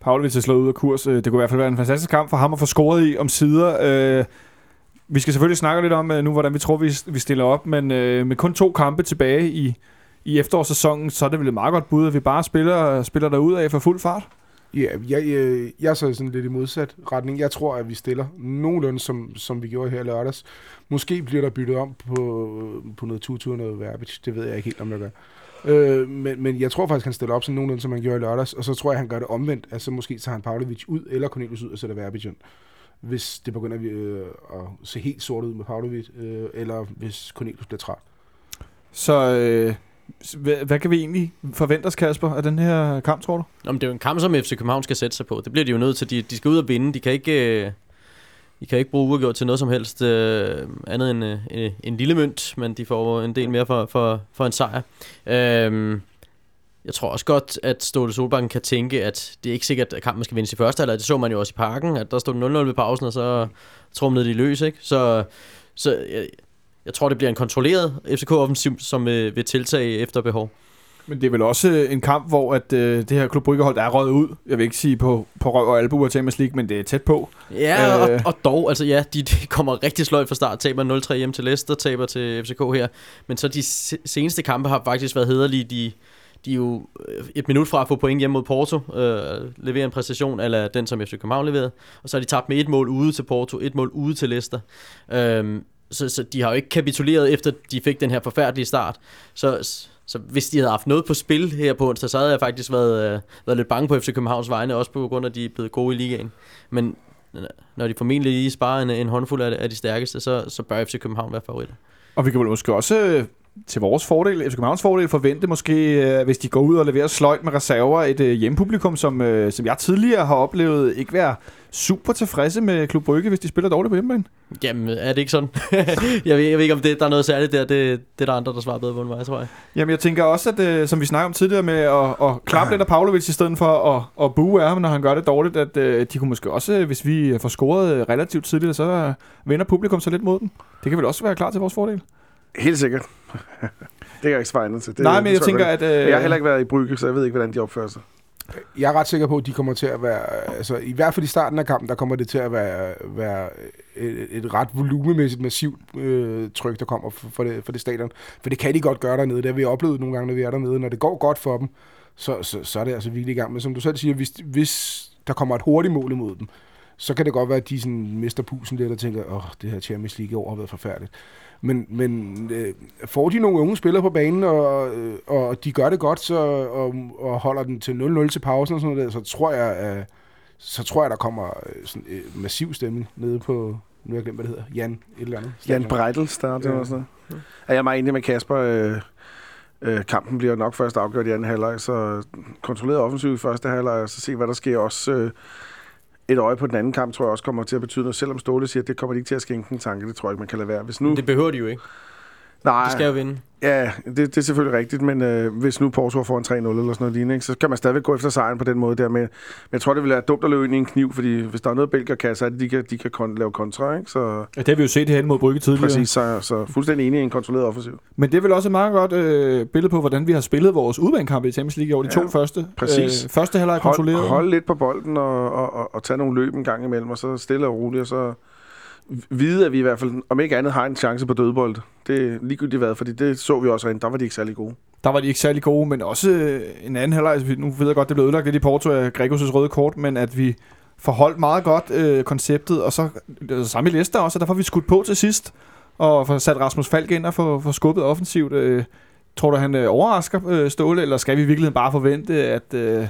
Pavlovic er slået ud af kurs. Øh, Det kunne i hvert fald være en fantastisk kamp for ham at få scoret i om sider. Øh, Vi skal selvfølgelig snakke lidt om øh, nu, hvordan vi tror, vi vi stiller op, men øh, med kun to kampe tilbage i, i efterårssæsonen, så er det vel et meget godt bud, at vi bare spiller, spiller derud af for fuld fart. Ja, jeg, jeg, jeg er så sådan lidt i modsat retning. Jeg tror, at vi stiller nogenlunde, som, som vi gjorde her lørdags. Måske bliver der byttet om på, øh, på noget tutu og noget verbiage. Det ved jeg ikke helt, om jeg gør. Øh, men, men jeg tror faktisk, han stiller op sådan nogenlunde, som han gjorde i lørdags. Og så tror jeg, han gør det omvendt. Altså måske tager han Pavlovic ud, eller Cornelius ud og sætter Verbic ind. Hvis det begynder øh, at se helt sort ud med Pavlovic, øh, eller hvis Cornelius bliver træt. Så øh, hvad, hvad kan vi egentlig forvente os, Kasper, af den her kamp, tror du? Nå, men det er jo en kamp, som FC København skal sætte sig på. Det bliver de jo nødt til. De, de skal ud og vinde. De kan ikke, øh, de kan ikke bruge uafgjort til noget som helst øh, andet end øh, øh en lille mønt, men de får en del mere for, for, for en sejr. Øh, jeg tror også godt, at Ståle Solbakken kan tænke, at det er ikke sikkert, at kampen skal vindes i første halvleg. Det så man jo også i parken, at der stod 0-0 ved pausen, og så trumlede de løs. Ikke? Så, så jeg, jeg tror, det bliver en kontrolleret FCK-offensiv, som øh, vil tiltage efter behov. Men det er vel også øh, en kamp, hvor at, øh, det her Klub Bryggehold er røget ud. Jeg vil ikke sige på, på røv og albu af Champions League, men det er tæt på. Ja, Øh. og, og dog, altså ja, de, de kommer rigtig sløjt fra start, taber 0-3 hjem til Leicester, taber til FCK her, men så de se- seneste kampe har faktisk været hederlige, de, de er jo øh, et minut fra at få point hjemme mod Porto, øh, levere en præstation, eller den som FC København leverede, og så har de tabt med et mål ude til Porto, et mål ude til Leicester. Øhm, så, så de har jo ikke kapituleret efter de fik den her forfærdelige start. Så, så hvis de havde haft noget på spil her på onsdag, så havde jeg faktisk været, øh, været lidt bange på FC Københavns vegne, også på grund af, at de er blevet gode i ligaen. Men øh, når de formentlig lige sparer en, en håndfuld af, af de stærkeste, så, så bør FC København være favoritter. Og vi kan vel måske også øh, til vores fordel, FC Københavns fordel, forvente måske, øh, hvis de går ud og leverer sløjt med reserver, et øh, hjempublikum, som, øh, som jeg tidligere har oplevet ikke være super tilfredse med Klub Brygge, hvis de spiller dårligt på hjemmebane. Jamen, er det ikke sådan? jeg, ved, jeg ved ikke, om det, der er noget særligt der. Det, det er der andre, der svarer bedre på end mig, tror jeg. Jamen, jeg tænker også, at som vi snakkede om tidligere med at, at klappe lidt af Pavlovic i stedet for at, at bue af ham, når han gør det dårligt, at de kunne måske også, hvis vi får scoret relativt tidligt, så vender publikum så lidt mod dem. Det kan vel også være klar til vores fordel. Helt sikkert. Det er jeg ikke svaret til. Det, Nej, men jeg tænker, at... Øh, jeg har heller ikke været i Brygge, så jeg ved ikke, hvordan de opfører sig. Jeg er ret sikker på, at de kommer til at være, altså i hvert fald i starten af kampen, der kommer det til at være, være et, et ret volumemæssigt massivt øh, tryk, der kommer for, for, det, for det stadion. For det kan de godt gøre dernede. Det har vi oplevet nogle gange, når vi er dernede. Når det går godt for dem, så, så, så er det altså virkelig i gang. Men som du selv siger, hvis, hvis der kommer et hurtigt mål imod dem, så kan det godt være, at de sådan mister pusen lidt og tænker, åh, det her Champions League år har været forfærdeligt. Men, men øh, får de nogle unge spillere på banen, og, øh, og de gør det godt, så, og, og holder den til 0-0 til pausen og sådan noget, der, så tror jeg, at, så tror jeg, der kommer øh, sådan en massiv stemning nede på, nu har jeg glemt, hvad det hedder, Jan et eller andet. Jan Breitel starter Ja. ja. og sådan noget. Ja, jeg er meget enig med Kasper. Øh, øh, kampen bliver nok først afgjort i anden halvleg, så kontrolleret offensiv i første halvleg, og så se, hvad der sker også. Øh, et øje på den anden kamp, tror jeg også kommer til at betyde noget. Selvom Ståle siger, at det kommer de ikke til at skænke en tanke, det tror jeg ikke, man kan lade være. Hvis nu, Det behøver de jo ikke nej, De skal jo vinde. Ja, det, det er selvfølgelig rigtigt, men øh, hvis nu Porto får en 3-0 eller sådan noget lignende, ikke, så kan man stadigvæk gå efter sejren på den måde der. Men, men jeg tror, det vil være dumt at løbe ind i en kniv, fordi hvis der er noget, Belgier kan, så er det, de kan, de kan kon- lave kontra. Ikke? Så Ja, det har vi jo set herinde mod Brygge tidligere. præcis, så, så fuldstændig enig i en kontrolleret offensiv. Men det er vel også et meget godt øh, billede på, hvordan vi har spillet vores udbanekampe i Champions League over de Ja, to første. præcis. Øh, første halvleg er kontrolleret. Hold, hold lidt på bolden og, og, og, og tage nogle løb en gang imellem, og så stille og roligt, og så vide, at vi i hvert fald, om ikke andet, har en chance på dødbold. Det er ligegyldigt hvad, fordi det så vi også rent. Der var de ikke særlig gode. Der var de ikke særlig gode, men også øh, en anden halvleg. Nu ved jeg godt, det blev ødelagt lidt i Porto af Gregos' røde kort, men at vi forholdt meget godt øh, konceptet, og så altså, samme i Leicester også, og der får vi skudt på til sidst, og får sat Rasmus Falk ind og får, får skubbet offensivt. Øh, tror du, han øh, overrasker øh, Ståle, eller skal vi i virkeligheden bare forvente, at, øh,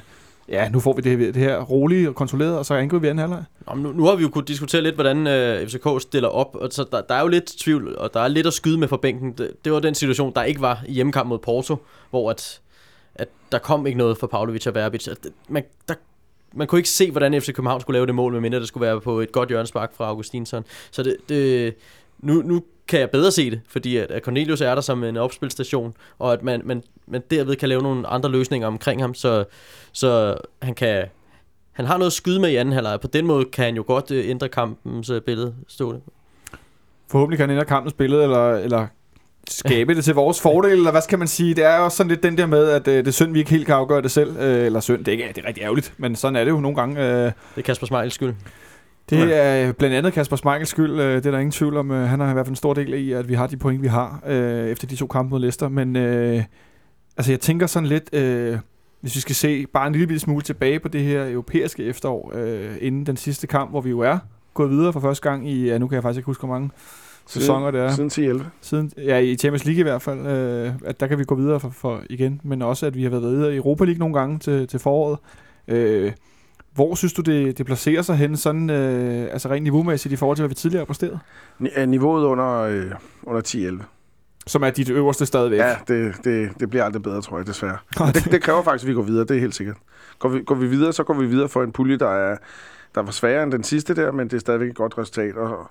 ja, nu får vi det, her- det her rolige og kontrolleret, og så angriber vi anden halvleg. Nå, nu, nu har vi jo kunnet diskutere lidt, hvordan øh, FCK stiller op, og så der, der er jo lidt tvivl, og der er lidt at skyde med fra bænken. Det, det var den situation, der ikke var i hjemmekamp mod Porto, hvor at, at der kom ikke noget fra Pavlovic og Verbic. At Man, der, man kunne ikke se, hvordan FC København skulle lave det mål, medmindre det skulle være på et godt hjørnespark fra Augustinsson. Så det, det, nu, nu kan jeg bedre se det, fordi at, Cornelius er der som en opspilstation, og at man, man, man derved kan lave nogle andre løsninger omkring ham, så, så han kan han har noget skyde med i anden halvleg. På den måde kan han jo godt øh, ændre kampens øh, billede stående. Forhåbentlig kan han ændre kampens billede, eller, eller skabe det til vores fordel, eller hvad skal man sige? Det er jo også sådan lidt den der med, at øh, det er synd, vi ikke helt kan afgøre det selv. Øh, eller synd, det er, ikke, det er rigtig ærgerligt, men sådan er det jo nogle gange. Øh, Det er Kasper Smeichels skyld. Det er øh, blandt andet Kasper Schmeichels skyld, øh, det er der ingen tvivl om. Øh, han har i hvert fald en stor del i, at vi har de point, vi har, øh, efter de to kampe mod Leicester. Men øh, altså, jeg tænker sådan lidt, øh, hvis vi skal se bare en lille smule tilbage på det her europæiske efterår, øh, inden den sidste kamp, hvor vi jo er gået videre for første gang i, ja, nu kan jeg faktisk ikke huske, hvor mange sæsoner det er. Siden 10-11. Siden, ja, i Champions League i hvert fald, øh, at der kan vi gå videre for, for igen, men også at vi har været videre i Europa League nogle gange til, til foråret. Øh, hvor synes du, det, det placerer sig hen, sådan, øh, altså rent niveaumæssigt i forhold til, hvad vi tidligere har præsteret? Er Niveauet under, øh, under 10-11. Som er dit øverste stadigvæk. Ja, det, det, det bliver aldrig bedre, tror jeg, desværre. Men det, det kræver faktisk, at vi går videre, det er helt sikkert. Går vi, går vi videre, så går vi videre for en pulje, der er der var sværere end den sidste der, men det er stadigvæk et godt resultat. Og,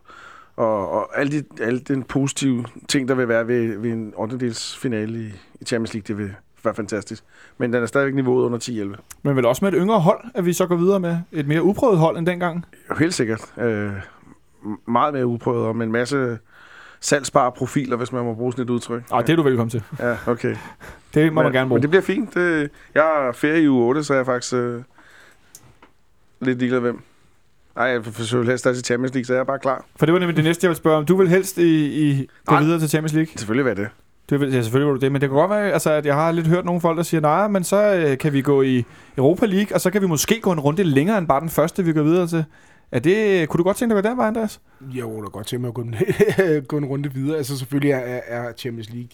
og, og alle, de, alle den positive ting, der vil være ved, ved en 8. finale i, i Champions League, det vil være fantastisk. Men den er stadigvæk niveauet under 10-11. Men vel også med et yngre hold, at vi så går videre med et mere uprøvet hold end dengang. Jo, helt sikkert. Øh, meget mere uprøvet, og med en masse salgsbare profiler, hvis man må bruge sådan et udtryk. Og det er du velkommen til. Ja, okay. Det må men, man gerne bruge. Men det bliver fint. Det, jeg har ferie i uge 8, så er jeg faktisk øh, lidt ligeglad hvem. Nej, jeg forsøger helst til Champions League, så jeg er bare klar. For det var nemlig det næste, jeg ville spørge om. Du vil helst i, i gå videre til Champions League? Selvfølgelig være det. Det vil, ja, selvfølgelig var du det, men det kan godt være, altså, at jeg har lidt hørt nogle folk, der siger, nej, men så øh, kan vi gå i Europa League, og så kan vi måske gå en runde længere end bare den første, vi går videre til. Er det, kunne du godt tænke dig at gå den vej, Andreas? Jo, kunne godt tænke mig at gå en, gå en runde videre. Altså selvfølgelig er, er Champions League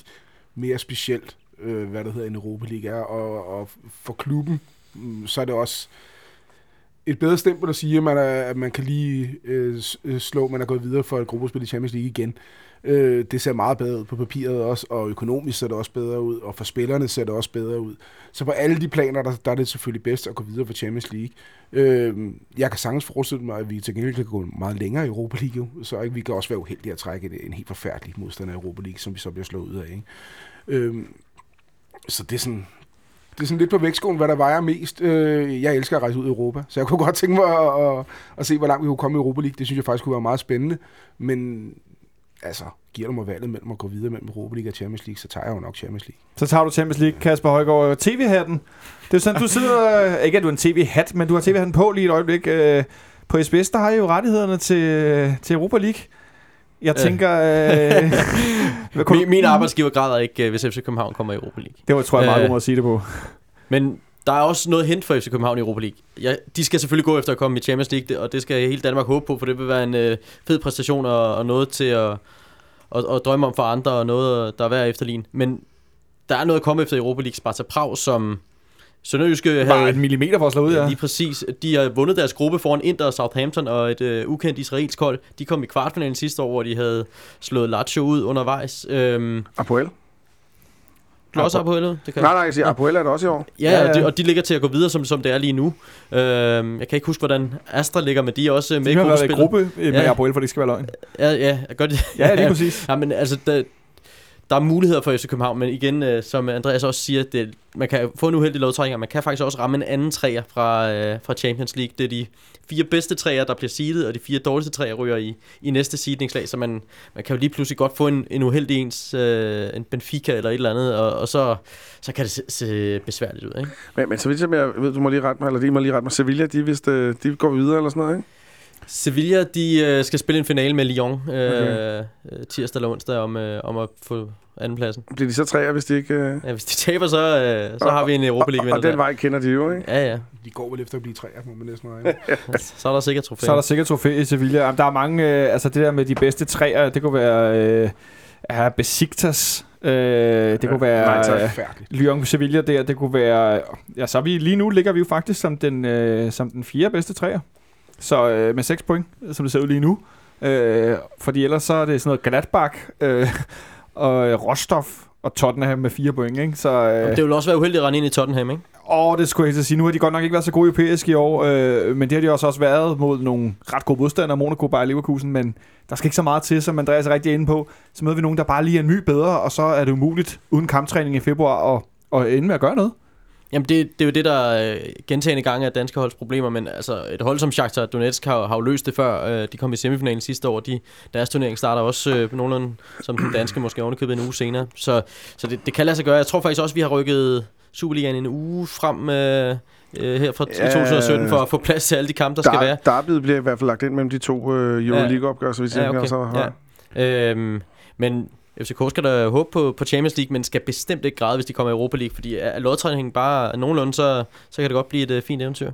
mere specielt, øh, hvad det hedder en Europa League er, og, og for klubben, mm, så er det også et bedre stempel at sige, at man, er, at man kan lige øh, øh, slå, at man er gået videre for et gruppespil i Champions League igen. Øh, Øh, det ser meget bedre ud på papiret også, og økonomisk ser det også bedre ud, og for spillerne ser det også bedre ud. Så på alle de planer, der, der er det selvfølgelig bedst at gå videre for Champions League. Øh, jeg kan sagtens forestille mig, at vi til gengæld kan gå meget længere i Europa League, så ikke, vi kan også være uheldige at trække en, en helt forfærdelig modstander i Europa League, som vi så bliver slået ud af. Ikke? Øh, så det er sådan, det er sådan lidt på vægtskolen, hvad der vejer mest. Øh, jeg elsker at rejse ud i Europa, så jeg kunne godt tænke mig at, at, at se, hvor langt vi kunne komme i Europa League. Det synes jeg faktisk kunne være meget spændende. Men altså, giver du mig valget mellem at gå videre mellem Europa League og Champions League, så tager jeg jo nok Champions League. Så tager du Champions League, Kasper Højgaard. TV-hatten. Det er sådan, du sidder... ikke at du er en TV-hat, men du har TV-hatten på lige et øjeblik. Øh, På SBS, der har I jo rettighederne til, til Europa League. Jeg tænker... Øh, Min, min arbejdsgiver græder ikke, øh, hvis FC København kommer i Europa League. Det var, tror jeg, meget Øh, at sige det på. Men der er også noget hent for FC København i Europa League. Ja, de skal selvfølgelig gå efter at komme i Champions League, og det skal hele Danmark håbe på, for det vil være en øh, fed præstation og, og noget til at og, og drømme om for andre, og noget, der er værd at efterligne. Men der er noget at komme efter i Europa League. Sparta Prag, som Sønderjyske Bare havde... en millimeter for at slå ud, ja. Lige præcis. De har vundet deres gruppe foran Inter og Southampton og et øh, ukendt israelsk hold. De kom i kvartfinalen sidste år, hvor de havde slået Lazio ud undervejs. Øhm, Apoel? Du også op på helvede? Det kan Nej, nej, jeg siger, Apoel er det også i år. Ja, Ja, ja. Og, de, og de ligger til at gå videre, som, som det er lige nu. Øhm, jeg kan ikke huske, hvordan Astra ligger, men de er også øh, med De i har været i gruppespillet. gruppe øh, med Ja. Apoel, for det skal være løgn. Ja, ja, gør de. Ja, lige præcis. Ja, men altså, der, der er muligheder for FC København, men igen, øh, som Andreas også siger, det, man kan få en uheldig lodtrækning, og man kan faktisk også ramme en anden træer fra, øh, fra Champions League. Det er de fire bedste træer, der bliver seedet, og de fire dårligste træer ryger i, i næste seedningslag, så man, man kan jo lige pludselig godt få en, en uheldig ens, øh, en Benfica eller et eller andet, og, og så, så kan det se, se besværligt ud, ikke? Men, men så vidt jeg ved, du må lige rette mig, eller de må lige rette mig. Sevilla, de, hvis de, øh, de går videre eller sådan noget, ikke? Sevilla, de øh, skal spille en finale med Lyon øh, Okay. okay. tirsdag eller onsdag om, øh, om at få andenpladsen. Bliver de så træer, hvis de ikke... Øh... Ja, hvis de taber, så, øh, så Og- har vi en Europa League og, og den der. vej kender de jo, ikke? Ja, ja. De går vel efter at blive træer, må man næsten regne. Så er der sikkert trofæ. Så er der sikkert trofæ i Sevilla. Jamen, der er mange, øh, altså det der med de bedste træer, det kunne være øh, ja, Besiktas, Øh, det kunne være øh. Lyon Sevilla der. Det kunne være... Ja, så er vi, lige nu ligger vi jo faktisk som den, øh, som den fjerde bedste træer. Så øh, med 6 point, som det ser ud lige nu. Øh, fordi ellers så er det sådan noget Gladbach øh, og øh, Rostov og Tottenham med fire point, ikke? Så, øh, Det vil også være uheldigt at rende ind i Tottenham, ikke? Åh, det skulle jeg helt sige. Nu har de godt nok ikke været så gode europæisk i år, øh, men det har de også, også været mod nogle ret gode modstandere, Monaco, Bayer Leverkusen, men der skal ikke så meget til, som Andreas er rigtig inde på. Så møder vi nogen, der bare lige er en my bedre, og så er det umuligt uden kamptræning i februar at, at ende med at gøre noget. Jamen, det, det er jo det, der øh, gentagende gange er danske holds problemer, men altså, et hold som Shakhtar Donetsk har, har jo løst det før. Øh, de kom i semifinalen sidste år. De, deres turnering starter også øh, nogenlunde som den danske, måske ovenikøbet en uge senere. Så, så det, det kan lade sig gøre. Jeg tror faktisk også, vi har rykket Superligaen en uge frem øh, øh, her fra Ja. 2017 for at få plads til alle de kampe, der skal være. Der, derbyet bliver i hvert fald lagt ind mellem de to øh, Euroleague-opgør, så vi Ja, tænker, okay. så har, Ja. Øhm, men FCK skal da håbe på, på Champions League, men skal bestemt ikke græde, hvis de kommer i Europa League, fordi er lodtrækningen bare nogenlunde, så, så kan det godt blive et uh, fint eventyr.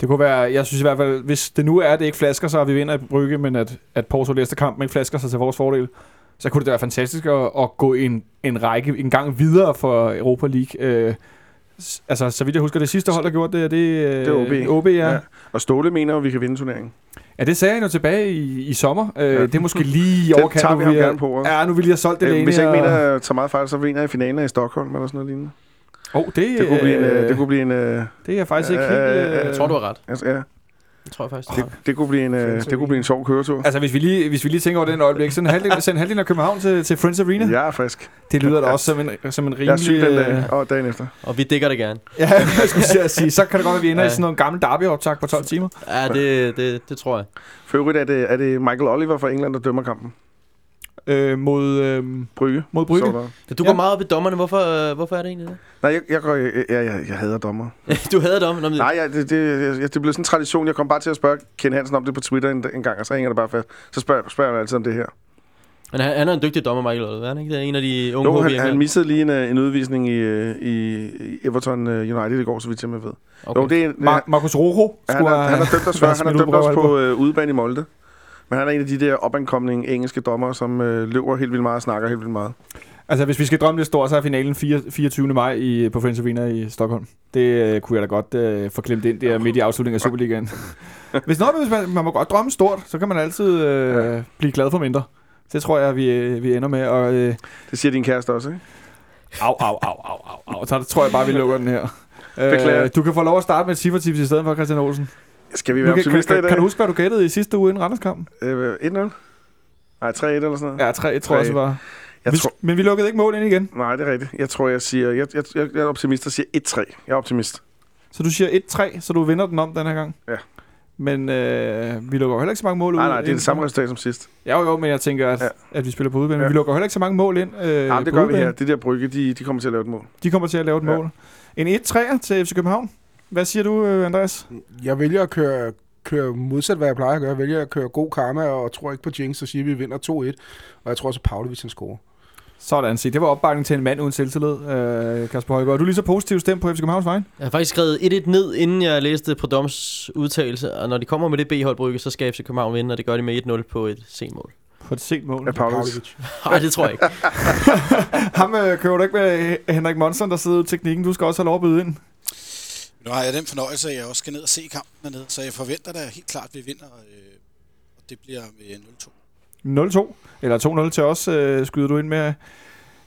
Det kunne være, jeg synes i hvert fald, hvis det nu er, at det ikke flasker sig, og vi vinder i Brygge, men at, at Porto læste kampen ikke flasker sig til vores fordel, så kunne det da være fantastisk at, at gå en, en række, en gang videre for Europa League. Øh, altså, så vidt jeg husker, det sidste hold, der gjorde det, er det, øh, Det er OB. OB, ja. Ja. Og Ståle mener, at vi kan vinde turneringen. Ja, det sagde jeg jo tilbage i, i sommer. Øh, Ja. Det er måske lige i Den overkant. tager nu vi ham er- gerne på. Ja, nu vil jeg have solgt det Øh, længe. hvis jeg ikke og- mener, tager meget fejl, så vinder jeg finalen i Stockholm eller sådan noget lignende. Åh, det, Det kunne blive en... øh, Øh, det kunne blive en øh, det er jeg faktisk ikke Øh, helt... øh, Øh, Jeg tror, du har ret. altså, ja, Jeg tror jeg faktisk, det, det, kunne blive en, øh, det kunne blive en sjov køretur. Altså, hvis vi lige, hvis vi lige tænker over den øjeblik, så en halvdel, send halvdelen af København til, til Friends Arena. Er frisk. Det lyder da også som en, som en rimelig... Jeg er syg den øh, dag, og dagen efter. Og vi dækker det gerne. Ja, jeg skulle sige, så kan det godt være, at vi ender Ja. i sådan noget gammel derby-optag på 12 timer. Ja, det, det, det tror jeg. For øvrigt er det, er det Michael Oliver fra England, der dømmer kampen. Øh, mod, øh, Brygge. mod Brygge. Så der. Ja, Du Ja. går meget op i dommerne. Hvorfor, øh, hvorfor er det egentlig det? Nej, jeg, jeg, går, jeg, jeg, jeg, jeg hader dommer. du havde dommer. Nå, men- Nej, jeg, det, det, jeg, det blev sådan en tradition. Jeg kom bare til at spørge Ken Hansen om det på Twitter en, en gang, og så hænger det bare fast. Så spørger, spørger jeg altid om det her. Men han, han er en dygtig dommer, Michael Oliver. Er han ikke? Det er en af de unge Jo, han, han missede lige en, øh, en udvisning i, øh, i, Everton øh, United i går, så vidt jeg med ved. Okay. Jo, det er, Mar- Marcus Rojo han, skulle har, han har dømt os Han ud dømt på os på øh, udebane i Molde. Men han er en af de der opankomne engelske dommer, som øh, løber helt vildt meget og snakker helt vildt meget. Altså, hvis vi skal drømme lidt stort, så er finalen 4, 24. maj i, på Friends Arena i Stockholm. Det øh, kunne jeg da godt øh, få klemt ind der midt i afslutningen af Superligaen. hvis noget, hvis man, man må godt drømme stort, så kan man altid øh, blive glad for mindre. Det tror jeg, vi, øh, vi ender med. Og, øh, Det siger din kæreste også, ikke? au, au, au, au, au, au. Så tror jeg bare, vi lukker den her. Øh, du kan få lov at starte med et cifretips i stedet for Christian Olsen. Skal vi være kan, kan, optimister i kan, dag? kan, du huske, hvad du gættede i sidste uge inden Randerskampen? Øh, 1-0? Nej, 3-1 eller sådan noget? Ja, 3 tror jeg også var. Jeg Vi, tror, men vi lukkede ikke mål ind igen. nej, det er rigtigt. Jeg tror, jeg siger... Jeg, jeg, jeg, jeg er optimist og siger 1-3. Jeg er optimist. Så du siger 1-3, så du vinder den om den her gang? Ja. Men øh, vi lukker heller ikke så mange mål ud. Nej, nej, det er det samme resultat som sidst. Ja, jo, jo, men jeg tænker, at, Ja. at vi spiller på udebane. Ja. Vi lukker heller ikke så mange mål ind øh, Ja, det gør vi udebane. her. Det der brygge, de, de kommer til at lave et mål. De kommer til at lave et Ja. mål. En 1-3'er til FC København. Hvad siger du, øh, Andreas? Jeg vælger at køre, køre modsat, hvad jeg plejer at gøre. Jeg vælger at køre god karma, og tror ikke på jinx, og siger, at vi vinder 2-1. Og jeg tror også, at Pavlovic han scorer. Sådan set. Det var opbakning til en mand uden selvtillid, øh, Kasper Højgaard. Du er lige så positiv stemt på FC Københavns vej. Jeg har faktisk skrevet 1-1 ned, inden jeg læste Prodoms udtalelse. Og når de kommer med det B-hold brygge, så skal FC København vinde, og det gør de med 1-0 på et sent mål. På et sent mål. Ja, Pavlovic. Nej, det tror jeg ikke. Ham øh, kører du ikke med Henrik Monsen, der sidder i teknikken. Du skal også have lov at byde ind. Nu har jeg den fornøjelse, at jeg også skal ned og se kampen dernede, så jeg forventer da helt klart, at vi vinder, øh, og det bliver med 0-2. 0-2. Eller 2-0 til os, øh, skyder du ind med.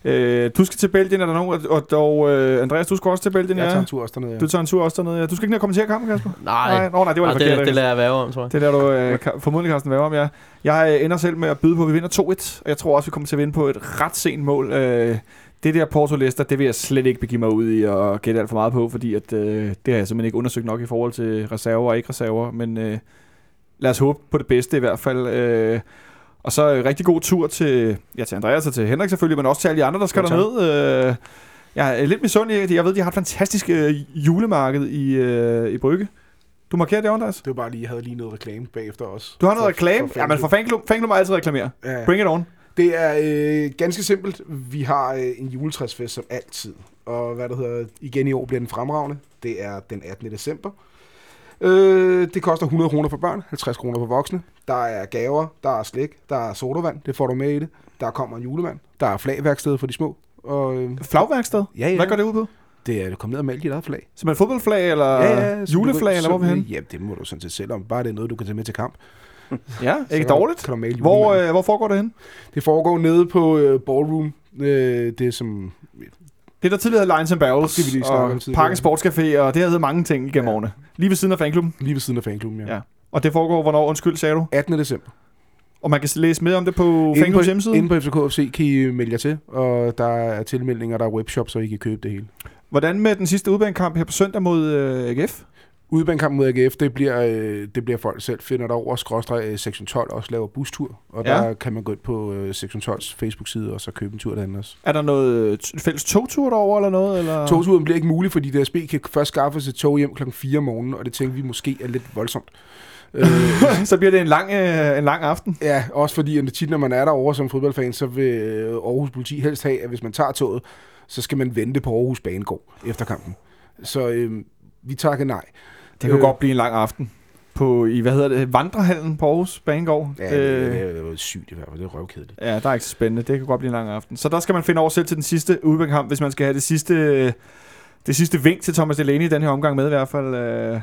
Øh, du skal til Belgien, er der nogen? Og, og øh, Andreas, du skal også til Belgien, Jeg ja. tager en tur også dernede. Ja. Du tager en tur også dernede, ja. Du skal ikke ned og kommentere kampen, Kasper? Nej, Nej, nå, nej det var Nej, det det, det lader jeg være om, tror jeg. Det der du øh, ka- formodentlig Carsten være om, ja. Jeg ender selv med at byde på, at vi vinder 2-1, og jeg tror også, vi kommer til at vinde på et ret sent mål. Øh, det der Porto Leicester, det vil jeg slet ikke begive mig ud i og gætte alt for meget på, fordi at, øh, det har jeg simpelthen ikke undersøgt nok i forhold til reserver og ikke reserver, men øh, lad os håbe på det bedste i hvert fald. Øh, og så øh, rigtig god tur til, ja, til Andreas og til Henrik selvfølgelig, men også til alle de andre, der skal tak. derned. Øh, jeg er lidt misundelig. Jeg ved, de har et fantastisk øh, julemarked i, øh, i Brygge. Du markerer det, Andreas? Det var bare lige, jeg havde lige noget reklame bagefter også. Du har noget For- reklame? for Ja, men for fanklub, fanklub må altid reklamere. Ja. Bring it on. Det er øh, ganske simpelt. Vi har øh, en juletræsfest som altid. Og hvad det hedder, igen i år bliver den fremragende. Det er den 18. december. Øh, det koster 100 kroner for børn, 50 kroner for voksne. Der er gaver, der er slik, der er sodavand, det får du med i det. Der kommer en julemand, der er flagværksted for de små. Og, øh, Flagværksted? ja, ja. Hvad går det ud på? Det er kommet ned og male dit eget flag. Som et fodboldflag, eller så du juleflag, eller hvor vi henne? Ja, det må du sådan set selv om. Bare det er noget, du kan tage med til kamp. Ja, ikke dårligt. Hvor, øh, hvor foregår det hen? Det foregår nede på øh, Ballroom. Øh, det er som... Det, der tidligere hed Lions and Barrels, Det, vi lige om og tidligere. Parken Sportscafé, og det har heddet mange ting igennem Ja. årene. Lige ved siden af fanklubben. Lige ved siden af fanklubben, ja. Ja. Og det foregår, hvornår, undskyld, sagde du? 18. december. Og man kan læse mere om det på fanklubbens hjemmeside. inde på FCK kan I melde jer til, og der er tilmeldinger, der er webshop, så I kan købe det hele. Hvordan med den sidste udbanekamp her på søndag mod øh, AGF? Udebanekamp mod AGF, det bliver, øh, det bliver folk selv finder der over, skråstrej øh, sektion 12 også laver bustur, og Ja. der kan man gå ind på øh, sektion 12's Facebook-side og så købe en tur derhen også. Er der noget fælles togtur derover eller noget? Eller? Togturen bliver ikke mulig, fordi DSB kan først skaffe sig tog hjem klokken 4 om morgenen, og det tænker vi måske er lidt voldsomt. så bliver det en lang, øh, en lang aften. ja, også fordi at tit, når man er derovre som fodboldfan, så vil Aarhus Politi helst have, at hvis man tager toget, så skal man vente på Aarhus Banegård efter kampen. Så øh, vi takker nej. Det kan Øh. godt blive en lang aften. På, i, hvad hedder det, Vandrehallen på Aarhus Banegård. Ja, det, det, det, det er sygt i hvert fald, det er røvkedeligt. ja, der er ikke så spændende. Det kan godt blive en lang aften. Så der skal man finde over selv til den sidste udbanekamp, hvis man skal have det sidste, det sidste vink til Thomas Delaney i den her omgang med i hvert fald. Øh,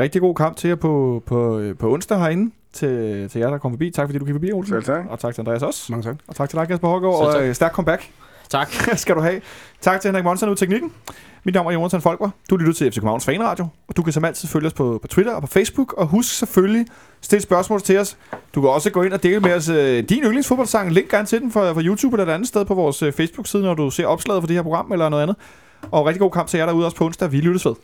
rigtig god kamp til jer på, på, øh, på onsdag herinde. Til, til jer, der kom forbi. Tak fordi du gik forbi, Olsen. Selv tak. Og tak til Andreas også. Mange tak. Og tak til dig, Kasper Hårgaard. Selv Og øh, stærk comeback. Tak. skal du have. Tak til Henrik Monsen ud teknikken. Mit navn er Jonathan Folker. Du lytter til FC Københavns Fanradio. Og du kan som altid følge os på, på Twitter og på Facebook. Og husk selvfølgelig, stil spørgsmål til os. Du kan også gå ind og dele med os øh, din yndlingsfodboldsang. Link gerne til den fra, fra YouTube eller et andet sted på vores øh, Facebook-side, når du ser opslaget for det her program eller noget andet. Og rigtig god kamp til jer derude også på onsdag. Vi lyttes ved.